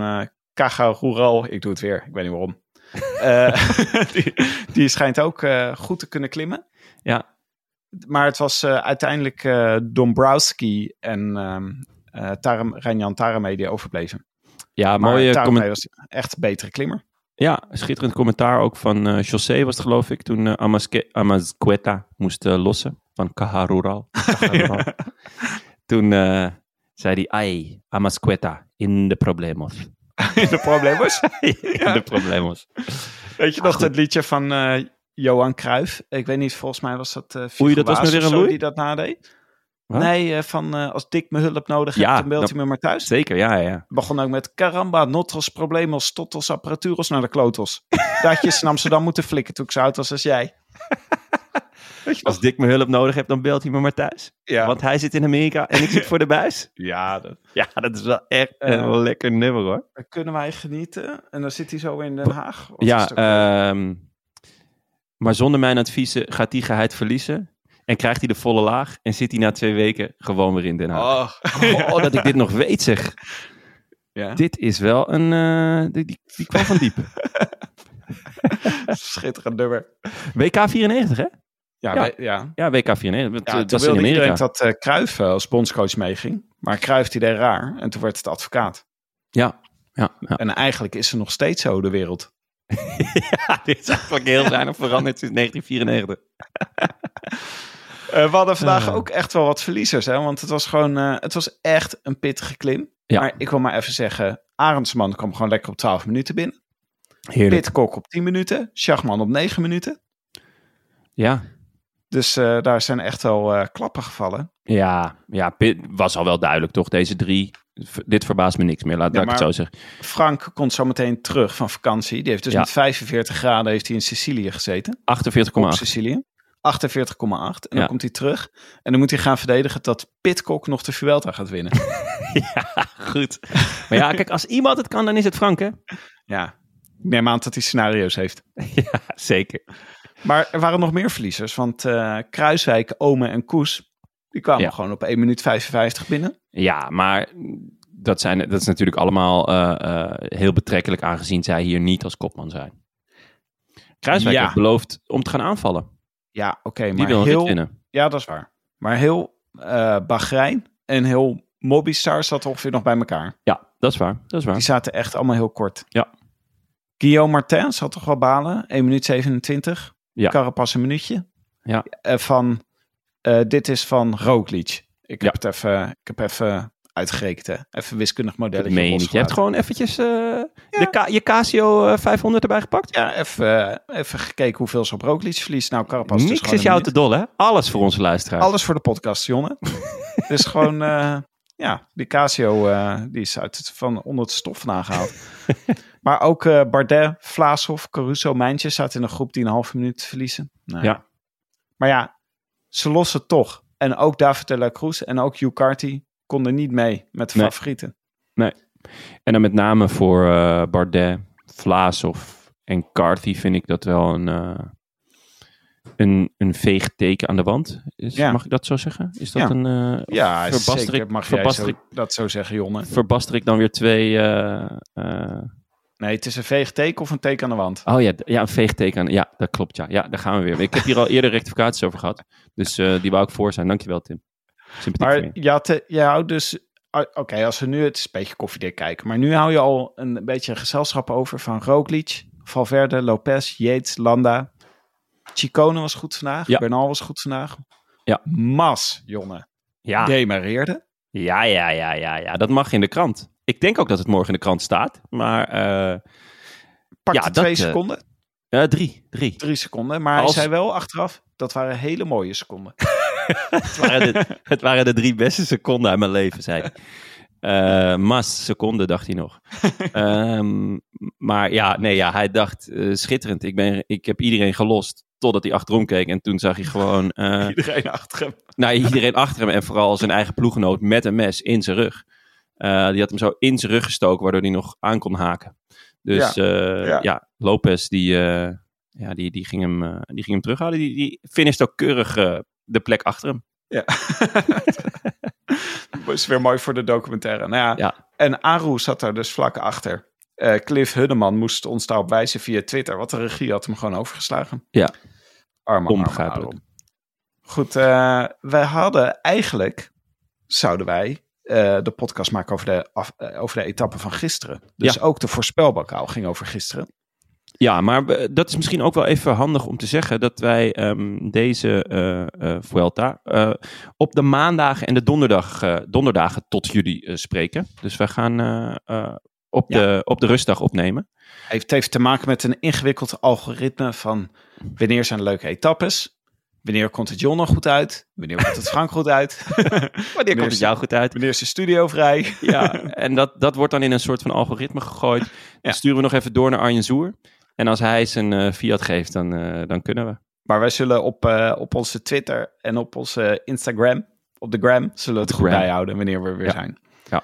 Caja Rural, ik doe het weer, ik weet niet waarom. Die, die schijnt ook goed te kunnen klimmen. Ja, Maar het was eh, uiteindelijk eh Dombrowski en eh Taram, Tarame die overbleven. ja Maar mooie Tarame comment- was echt een betere klimmer. Ja, schitterend commentaar ook van eh José was het geloof ik. Toen uh, Amazqueta moest lossen van. Cajarural. Toen zei hij, ai, Amazqueta, in de problemos. In de probleem was. in de problemos. Weet je nog het liedje van Johan Cruijff? Ik weet niet, volgens mij was dat uh, Oei, dat was weer een die dat nadeed. Nee, eh, van eh, als Dick me hulp nodig heeft, Ja, dan beeld dat- hij me maar thuis. Zeker, ja, ja. Begon ook met caramba, notros, problemos, totos, apparaturos naar de klotos. Datjes in Amsterdam moeten flikken toen ik zo oud was als jij. Je Als Dick me hulp nodig heeft, dan belt hij me maar thuis. Ja, Want hij zit in Amerika en ik zit voor de buis. ja dat, Ja, dat is wel echt een lekker nummer hoor. kunnen wij genieten. En dan zit hij zo in Den Haag. Ja, ehm, maar zonder mijn adviezen gaat die geheid verliezen. En krijgt hij de volle laag en zit hij na twee weken gewoon weer in Den Haag. oh. Oh, dat ik dit nog weet zeg. ja. Dit is wel een... eh, die, die, die kwam van diep. Schitterend nummer. WK 94 hè? Ja, Ja. ja. Ja, WK 94. Dat, Ja, toen is in iedereen dat eh eh, als bondscoach meeging. Maar Cruijff die deed raar en toen werd het advocaat. Ja. Ja, ja. En eigenlijk is ze nog steeds zo, de wereld. ja, dit is eigenlijk heel weinig veranderd sinds 1994. Eh, we hadden vandaag Eh. ook echt wel wat verliezers, hè? want het was gewoon, eh, het was echt een pittige klim. Ja. Maar ik wil maar even zeggen, Arendsman kwam gewoon lekker op 12 minuten binnen. Heerlijk. Pitcock op 10 minuten, Schachman op 9 minuten. Ja, Dus daar zijn echt wel klappen gevallen. ja, ja, Pit was al wel duidelijk toch? Deze drie, dit verbaast me niks meer, laat, Ja, ik het zo zeggen. Frank komt zo meteen terug van vakantie. Die heeft dus Ja. met 45 graden heeft hij in Sicilië gezeten. 48,8. op Sicilië. 48,8. En Ja. dan komt hij terug. En dan moet hij gaan verdedigen dat Pitcock nog de Vuelta gaat winnen. Ja, goed. Maar ja, kijk, als iemand het kan, dan is het Frank, hè? ja, ik neem aan dat hij scenario's heeft. Ja, zeker. Maar er waren nog meer verliezers. Want eh, Kruiswijk, Ome en Koes, die kwamen Ja. gewoon op 1 minuut 55 binnen. Ja, maar dat, zijn, dat is natuurlijk allemaal eh, eh, heel betrekkelijk aangezien zij hier niet als kopman zijn. Kruiswijk Ja. heeft beloofd om te gaan aanvallen. Ja, oké. Maar wil heel, winnen. Ja, dat is waar. Maar heel eh Bahrein en heel Mobbystar zat ongeveer nog bij elkaar. Ja, dat is waar. Dat is waar. Die zaten echt allemaal heel kort. Ja. Guillaume Martin zat toch wel balen. 1 minuut 27. Ja. Carapaz een minuutje. Ja. Van, eh, dit is van Roglic. Ik Ja. heb het even, ik heb even uitgerekend. Hè. Even wiskundig modelletje. Meen je. Je hebt gewoon eventjes eh, de Ca- je Casio eh, 500 erbij gepakt. Ja, even, eh, even gekeken hoeveel ze op Roglic verliest. Nou, Carapaz Niks is jou te dol, hè? Alles voor onze luisteraars. Alles voor de podcast, Jonne. dus gewoon, eh, ja, die Casio, eh, die is uit het, van onder het stof vandaan gehaald. maar ook eh, Bardet, Vlaashoff, Caruso, Mijntjes zaten in een groep die een halve minuut verliezen. Nou, Ja. Maar ja, ze lossen toch. En ook David de la Cruz en ook Hugh Carty konden niet mee met de Nee. favorieten. En dan met name voor eh, Bardet, Vlaasov en Carthy vind ik dat wel een, eh, een, een veeg teken aan de wand. Is, Ja. Mag ik dat zo zeggen? Is dat Ja. een... eh, Ja, verbaster zeker ik- mag jij verbaster zo, ik- dat zo zeggen, Jonne. verbaster ik dan weer twee... Nee, het is een veeg teken of een teken aan de wand. oh ja, ja, een veegteken. aan- Ja, dat klopt. Ja. ja, daar gaan we weer. Ik heb hier al eerder rectificaties over gehad. Dus eh, die wou ik voor zijn. Dankjewel, Tim. Sympathiek Maar je. je, had, je houdt dus... ah, Oké, als we nu het is een beetje koffiedik kijken. Maar nu hou je al een beetje een gezelschap over van Roglic, Valverde, Lopez, Yates, Landa. Chicone was goed vandaag. Ja. Bernal was goed vandaag. Ja. Mas, jongen. Ja. Demareerde. Ja, ja, ja, ja, ja. Dat mag in de krant. Ik denk ook dat het morgen in de krant staat. Maar eh, Pakte Ja, twee eh, seconden. eh, drie, drie. Drie seconden. Maar als- hij zei wel achteraf, dat waren hele mooie seconden. Het waren, de, het waren de drie beste seconden uit mijn leven, zei hij. Mas, seconde, dacht hij nog. Ehm, maar ja, nee, ja, hij dacht, schitterend. Ik, ben, ik heb iedereen gelost totdat hij achterom keek. En toen zag hij gewoon Iedereen achter hem. nou, iedereen achter hem. En vooral zijn eigen ploeggenoot met een mes in zijn rug. Eh, die had hem zo in zijn rug gestoken, waardoor hij nog aan kon haken. Dus Ja, ja, ja. ja Lopez, die, eh, ja, die, die, ging hem, eh, die ging hem terughalen. Die, die finisht ook keurig eh, de plek achter hem. Ja. Dat is weer mooi voor de documentaire. Nou ja, Ja. En Aru zat daar dus vlak achter. Eh, Cliff Huddeman moest ons daarop wijzen via Twitter. Want de regie had hem gewoon overgeslagen. Ja. Arme, arme Onbegrijpelijk. Aru. Goed, eh, wij hadden eigenlijk, zouden wij eh, de podcast maken over de, af, eh, over de etappe van gisteren. Dus Ja. ook de voorspelbokaal ging over gisteren. Ja, maar we- dat is misschien ook wel even handig om te zeggen dat wij ehm, deze eh Vuelta op de maandagen en de donderdag, donderdagen tot jullie spreken. Dus wij gaan op, Ja. de, op de rustdag opnemen. Het heeft te maken met een ingewikkeld algoritme van wanneer zijn leuke etappes. Wanneer komt het John nog goed uit? Wanneer komt het Frank goed uit? Wanneer komt het jou goed uit? Wanneer is de studio vrij? Ja, en dat, dat wordt dan in een soort van algoritme gegooid. Dan Ja. sturen we nog even door naar Arjen Zoer. En als hij zijn eh, fiat geeft, dan, eh, dan kunnen we. Maar wij zullen op, eh, op onze Twitter en op onze Instagram, op de gram, zullen we het goed bijhouden wanneer we weer Ja. zijn. Ja.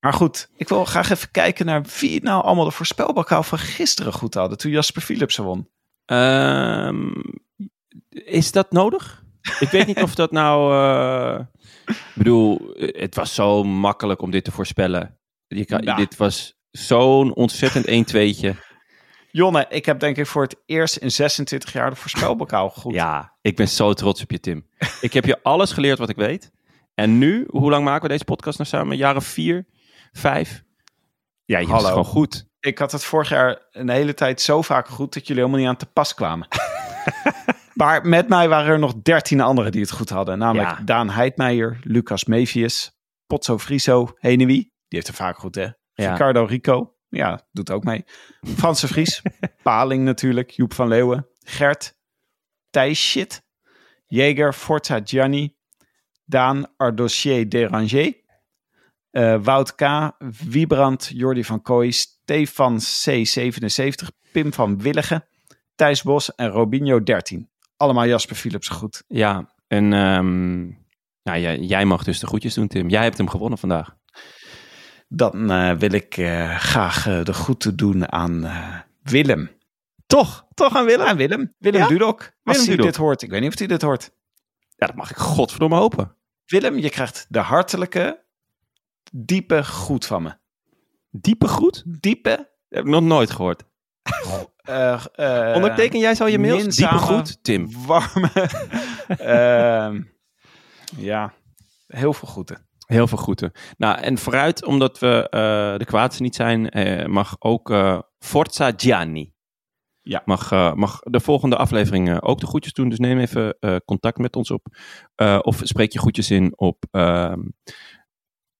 Maar goed, ik wil graag even kijken naar wie nou allemaal de voorspelbokaal van gisteren goed hadden toen Jasper Philipsen won. Ehm, is dat nodig? Ik weet niet of dat nou. eh, ik bedoel, het was zo makkelijk om dit te voorspellen. Je kan, Ja. Dit was zo'n ontzettend 1-2'tje. Jonne, ik heb denk ik voor het eerst in 26 jaar de voorspelbokaal goed. Ja, ik ben zo trots op je, Tim. Ik heb je alles geleerd wat ik weet. En nu, hoe lang maken we deze podcast nou samen? Jaren vier, vijf? Ja, je hebt het Hallo. gewoon goed. Ik had het vorig jaar een hele tijd zo vaak goed dat jullie helemaal niet aan te pas kwamen. Maar met mij waren er nog 13 anderen die het goed hadden. Namelijk Ja. Daan Heidmeijer, Lucas Mevius, Potso Friso, Henewie. Die heeft er vaak goed, hè? Ja. Ricardo Rico. Ja, doet ook mee. Frans de Vries. Paling natuurlijk. Joep van Leeuwen. Gert. Thijs Shit. Jager Forza Gianni. Daan Ardossier Deranger. eh, Wout K. Wiebrand Jordi van Kooi. Stefan C77. Pim van Willigen. Thijs Bos en Robinho 13. Allemaal Jasper Philips goed. Ja, en ehm, nou, jij, jij mag dus de groetjes doen, Tim. Jij hebt hem gewonnen vandaag. Dan eh, wil ik eh, graag eh, de groeten doen aan eh, Willem. Toch? Toch aan Willem? Aan Willem. Willem Ja? Dudok. Als Willem hij Dudok. dit hoort. Ik weet niet of hij dit hoort. Ja, dat mag ik godverdomme hopen. Willem, je krijgt de hartelijke, diepe groet van me. Diepe groet? Diepe, Dat heb ik nog nooit gehoord. eh eh, Onderteken jij zo je mails? Diepe minzame, groet, Tim. warme, ehm, ja, heel veel groeten. Heel veel groeten. Nou, en vooruit, omdat we eh, de kwaadste niet zijn, eh, mag ook eh, Forza Gianni. Ja. Mag, mag de volgende aflevering eh, ook de groetjes doen. Dus neem even eh, contact met ons op. Eh, of spreek je groetjes in op ehm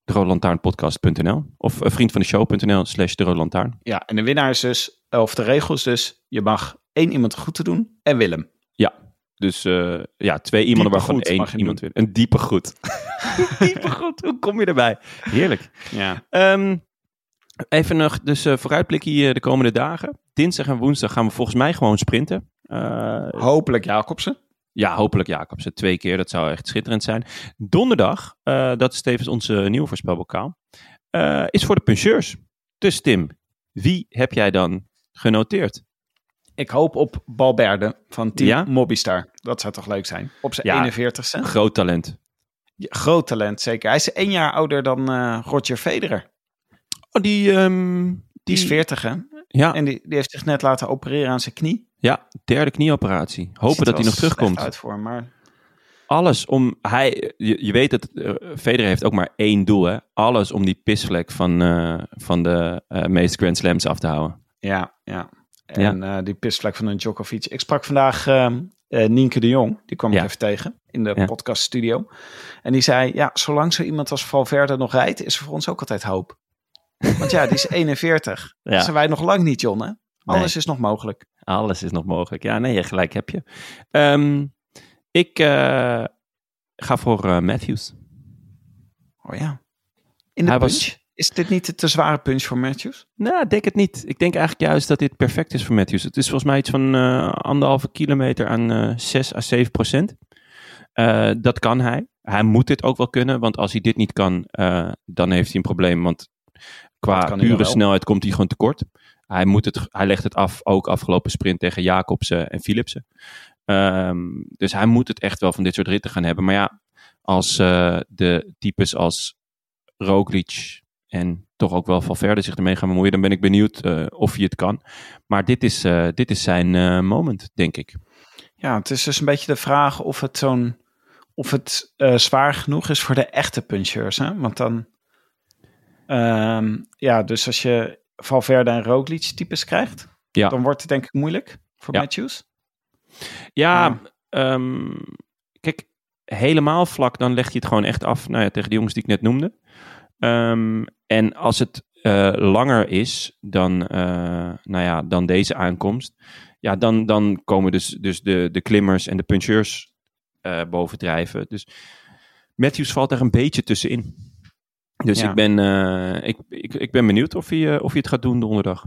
deroodlantaarnpodcast.nl of eh, vriendvandeshow.nl slash de Rode Lantaarn. Ja, en de winnaar is dus, of de regel is dus, je mag één iemand de groeten doen en Willem. Dus eh, ja, twee iemanden Diepe waarvan één iemand wil. Een diepe groet. diepe groet, hoe kom je erbij? Heerlijk. Ja. Ehm, even nog, dus eh vooruitblik hier de komende dagen. Dinsdag en woensdag gaan we volgens mij gewoon sprinten. Hopelijk Jacobsen. Ja, hopelijk Jacobsen twee keer. Dat zou echt schitterend zijn. Donderdag, eh, dat is tevens onze nieuwe voorspelbokaal, eh, is voor de puncheurs. Dus Tim, wie heb jij dan genoteerd? Ik hoop op Balberde van Team Ja? Mobbystar. Dat zou toch leuk zijn? Op zijn Ja. 41ste. Groot talent. Ja, groot talent, zeker. Hij is één jaar ouder dan eh, Roger Federer. Oh, die, ehm, Die is 40, hè? Ja, En die, die heeft zich net laten opereren aan zijn knie. ja, derde knieoperatie. Hopen dat hij nog terugkomt. uit voor maar Alles om hij. Je, je weet dat uh, Federer heeft ook maar één doel, hè? Alles om die pisvlek van, eh, van de eh meeste Grand Slams af te houden. ja, ja. En die pisvlek van een Djokovic. Ik sprak vandaag ehm, eh, Nienke de Jong. Die kwam Ja. ik even tegen in de Ja. podcaststudio. En die zei, ja, zolang zo iemand als Valverde nog rijdt, is er voor ons ook altijd hoop. Want ja, die is 41. Ja. Dat zijn wij nog lang niet, John, hè? Alles is nog mogelijk. Alles is nog mogelijk. Ja, nee, gelijk heb je. Ehm, ik eh, ga voor eh, Matthews. Oh ja. In de Hij punch. was- Is dit niet de te zware punch voor Matthews? Nou, ik denk het niet. Ik denk eigenlijk juist dat dit perfect is voor Matthews. Het is volgens mij iets van eh, anderhalve kilometer aan eh 6 à 7 procent. Dat kan hij. Hij moet dit ook wel kunnen, want als hij dit niet kan, dan heeft hij een probleem. Want qua pure snelheid komt hij gewoon tekort. Hij, moet het, hij legt het af, ook afgelopen sprint tegen Jacobsen en Philipsen. Ehm, dus hij moet het echt wel van dit soort ritten gaan hebben. Maar ja, als eh, de types als Roglic en toch ook wel Valverde zich ermee gaan bemoeien, dan ben ik benieuwd eh, of hij het kan. Maar dit is, eh, dit is zijn moment, denk ik. Ja, het is dus een beetje de vraag of het zo'n of het zwaar genoeg is voor de echte puncheurs. Hè? Want dan, ehm, ja, dus als je Valverde en Roglic types krijgt, Ja. dan wordt het denk ik moeilijk voor Ja. Matthews. Ja, Ja. ehm, kijk, helemaal vlak, dan leg je het gewoon echt af nou ja, tegen de jongens die ik net noemde. Ehm, en als het eh, langer is dan, eh, nou ja, dan deze aankomst, ja, dan, dan komen dus, dus de, de klimmers en de puncheurs eh, bovendrijven. Dus Matthews valt er een beetje tussenin. Dus Ja. ik, ben, eh, ik, ik, ik ben benieuwd of hij, eh, of hij het gaat doen donderdag.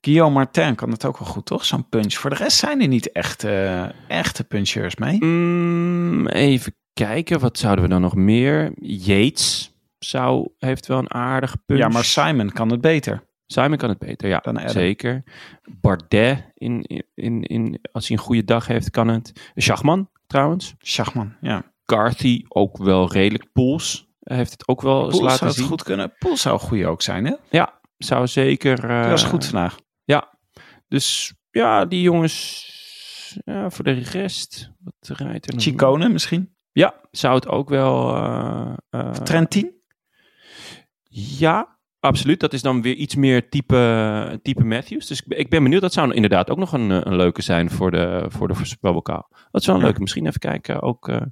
Guillaume Martin kan het ook wel goed, toch? Zo'n punch. Voor de rest zijn er niet echt echte puncheurs mee. Mm, even kijken, wat zouden we dan nog meer? Yates zou, heeft wel een aardige punch. Ja, maar Simon kan het beter. Simon kan het beter, ja, Dan zeker. Bardet, in, in, in, als hij een goede dag heeft, kan het. Schachman, trouwens. Schachman, ja. Carthy, ook wel redelijk. Poels heeft het ook wel eens laten zou het zien. goed kunnen. Poel zou een goede ook zijn, hè? Ja, zou zeker... eh, Dat was goed vandaag. Ja, dus ja, die jongens... Ja, voor de rest, wat rijdt er nog? Chicone misschien. Ja, zou het ook wel... eh, eh, Trentin. Ja, absoluut. Dat is dan weer iets meer type, type Matthews. Dus ik ben, ik ben benieuwd. Dat zou inderdaad ook nog een, eh, een leuke zijn voor de, voor de voorspelbokaal. Dat wel een Ja. leuke. Misschien even kijken ook... eh, Nee,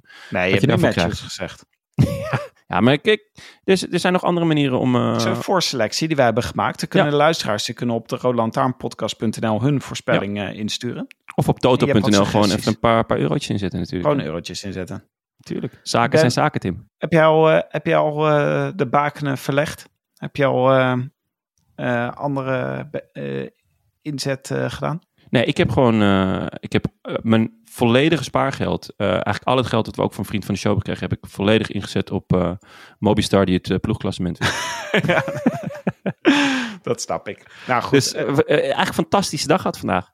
je je hebt daarvan Matthews krijgt. gezegd. ja, maar kijk, er, er zijn nog andere manieren om... eh, Het is een voorselectie die wij hebben gemaakt. Dan kunnen Ja. de luisteraars die kunnen op de roodlantaarnpodcast.nl hun voorspelling eh, insturen. of op toto.nl gewoon even een paar, paar eurotjes inzetten natuurlijk. Gewoon eurotjes inzetten. Natuurlijk. Zaken Ben- zijn zaken, Tim. Heb jij al, eh, heb jij al eh, de bakenen verlegd? Heb je al eh, eh, andere eh, inzet eh, gedaan? Nee, ik heb gewoon... eh, ik heb eh, mijn volledige spaargeld... eh, eigenlijk al het geld dat we ook van Vriend van de Show gekregen... heb ik volledig ingezet op eh Mobistar die het eh, ploegklassement. Dat snap ik. Nou goed. Dus eigenlijk een fantastische dag gehad vandaag.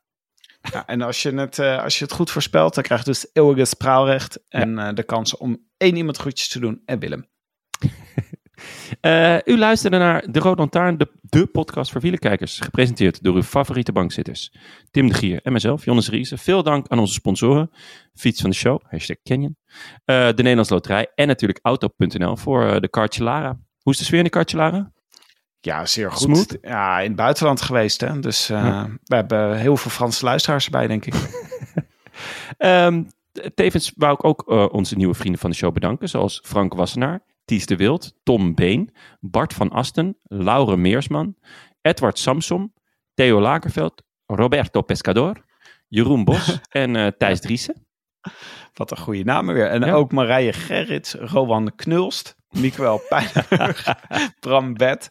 ja, en als je, het, als je het goed voorspelt, dan krijg je dus eeuwige spraalrecht. En de kans om één iemand groetjes te doen. En Willem. Eh, u luisterde naar De Rode Lantaarn, de, de podcast voor wielerkijkers. Gepresenteerd door uw favoriete bankzitters. Tim de Gier en mezelf, Jonas Riese. Veel dank aan onze sponsoren. Fiets van de show, hashtag Canyon. Eh, de Nederlands Loterij en natuurlijk Auto.nl voor eh, de Cartjelara. Hoe is de sfeer in de Cartjelara? Ja, zeer goed. Smooth? Ja, in het buitenland geweest. Hè? Dus Ja. we hebben heel veel Franse luisteraars erbij, denk ik. Ehm, tevens wou ik ook onze nieuwe vrienden van de show bedanken. Zoals Frank Wassenaar, Ties de Wild, Tom Been, Bart van Asten, Laure Meersman, Edward Samsom, Theo Lakerveld, Roberto Pescador, Jeroen Bos en eh, Thijs Driessen. Wat een goede namen weer. En Ja. ook Marije Gerrits, Rowan Knulst, Miguel Pijnenburg, Bram Bed,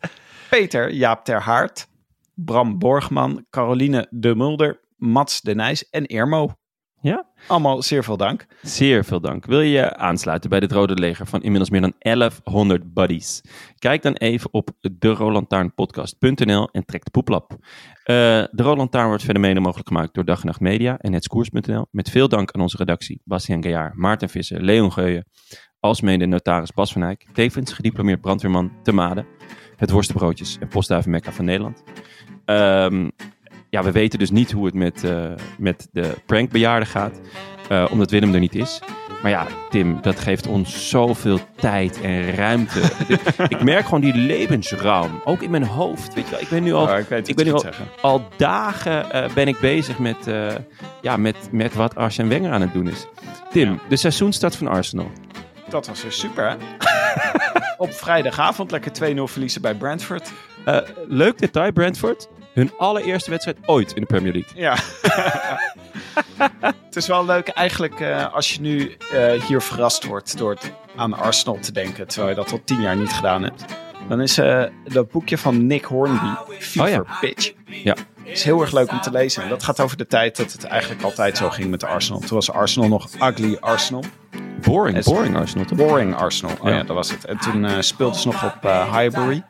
Peter Jaap ter Haart, Bram Borgman, Caroline de Mulder, Mats de Nijs en Irmo. Ja? Allemaal zeer veel dank. Zeer veel dank. Wil je je aansluiten bij dit Rode Leger van inmiddels meer dan 1100 buddies? Kijk dan even op derolantaarnpodcast.nl en trek de poeplap. Eh, de Rode Lantaarn wordt verder mede mogelijk gemaakt door Dag en Nacht Media en Netskoers.nl. Met veel dank aan onze redactie Bastiaan Gaillard, Maarten Visser, Leon Geuyen, alsmede notaris Bas van Eyck, tevens gediplomeerd brandweerman te Maden, het worstenbroodjes en postduiven Mekka van Nederland. Ehm, ja, we weten dus niet hoe het met, eh, met de prankbejaarden gaat, eh, omdat Willem er niet is. Maar ja, Tim, dat geeft ons zoveel tijd en ruimte. ik merk gewoon die levensruim, ook in mijn hoofd. Weet je wel, ik ben nu al, Oh, ik weet ik wat ben nu al, zeggen. al dagen eh, ben ik bezig met, ja, met, met wat Arsène Wenger aan het doen is. Tim, Ja. de seizoenstart van Arsenal. Dat was weer super, hè? Op vrijdagavond lekker 2-0 verliezen bij Brentford. Leuk detail, Brentford. Hun allereerste wedstrijd ooit in de Premier League. Ja. het is wel leuk eigenlijk eh, als je nu eh, hier verrast wordt door het aan Arsenal te denken. Terwijl je dat al tien jaar niet gedaan hebt. Dan is eh dat boekje van Nick Hornby, Fever Oh ja. Pitch. Ja. is heel erg leuk om te lezen. En dat gaat over de tijd dat het eigenlijk altijd zo ging met de Arsenal. Toen was Arsenal nog ugly Arsenal. Boring, boring Arsenal, toch? Boring Arsenal. Oh ja, Ja. dat was het. En toen eh speelden ze nog op Highbury.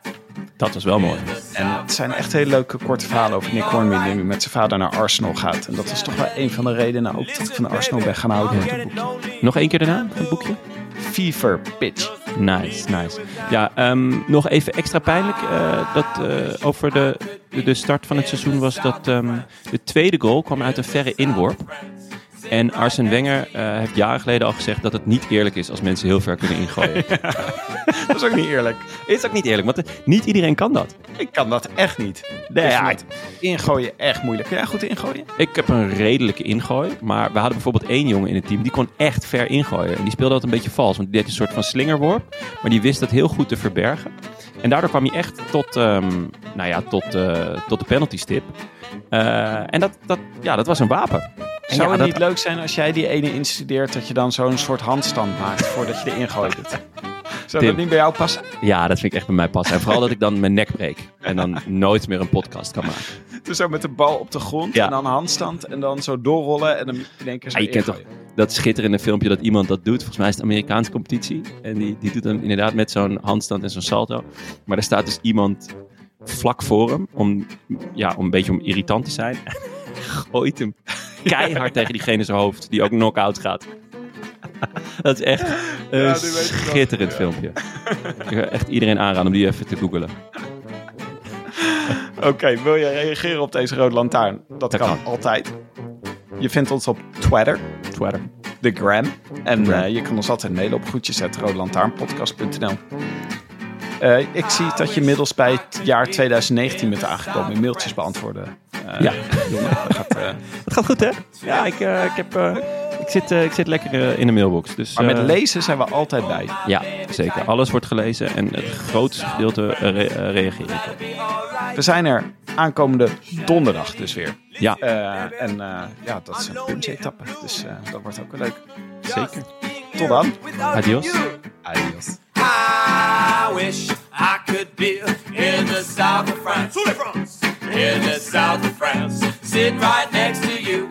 Dat was wel mooi. En het zijn echt hele leuke korte verhalen over Nick Hornby die met zijn vader naar Arsenal gaat. En dat is toch wel een van de redenen ook dat ik van Arsenal ben gaan houden met het boekje. Nog één keer de naam van het boekje? Fever Pitch. Nice, nice. Ja, ehm, nog even extra pijnlijk. eh, dat eh, over de, de, de start van het seizoen was dat ehm, de tweede goal kwam uit een verre inworp. En Arsene Wenger eh, heeft jaren geleden al gezegd dat het niet eerlijk is als mensen heel ver kunnen ingooien. Dat is ook niet eerlijk. is ook niet eerlijk, want eh, niet iedereen kan dat. Ik kan dat echt niet. Nee, ja, vind ingooien echt moeilijk. Kun jij goed ingooien? Ik heb een redelijke ingooi, maar we hadden bijvoorbeeld één jongen in het team die kon echt ver ingooien. En die speelde dat een beetje vals, want die deed een soort van slingerworp, maar die wist dat heel goed te verbergen. En daardoor kwam hij echt tot, ehm, nou ja, tot, eh, tot de penalty stip. En dat, dat, ja, dat was een wapen. En Zou ja, het dat- niet leuk zijn als jij die ene instudeert dat je dan zo'n soort handstand maakt voordat je erin gooit? Zou Tim. dat niet bij jou passen? Ja, dat vind ik echt bij mij passen. En vooral dat ik dan mijn nek breek en dan nooit meer een podcast kan maken. Dus zo met de bal op de grond Ja. en dan handstand en dan zo doorrollen en dan in één keer zo Ja, je kent toch dat schitterende filmpje dat iemand dat doet. Volgens mij is het Amerikaanse competitie. En die, die doet hem inderdaad met zo'n handstand en zo'n salto. Maar er staat dus iemand vlak voor hem. Om, ja, om een beetje om irritant te zijn. Gooit hem keihard tegen diegene zijn hoofd. Die ook knock-out gaat. Dat is echt een Ja, wel. schitterend filmpje. Ik wil echt iedereen aanraden om die even te googelen. Oké, wil je reageren op deze rode lantaarn? Dat, Dat kan, kan. altijd. Je vindt ons op Twitter, Twitter. de Gram. En eh, je kan ons altijd mailen op groetjes.rodelantaarnpodcast.nl Eh, ik zie dat je inmiddels bij het jaar 2019 bent aangekomen in mailtjes beantwoorden. Eh, Ja. Jonne, dat gaat, eh, Het gaat goed, hè? Ja, ik, ik, heb, ik, zit, ik zit lekker in de mailbox. Dus, maar met lezen zijn we altijd bij. Ja, zeker. Alles wordt gelezen en het grootste gedeelte re- reageer ik op. We zijn er aankomende donderdag dus weer. Ja, en ja, dat is een punch-etappe. Dus eh, dat wordt ook wel leuk. zeker. Tot dan. Adios. Adios. I wish I could be in the south of France. In the south of France, sitting right next to you.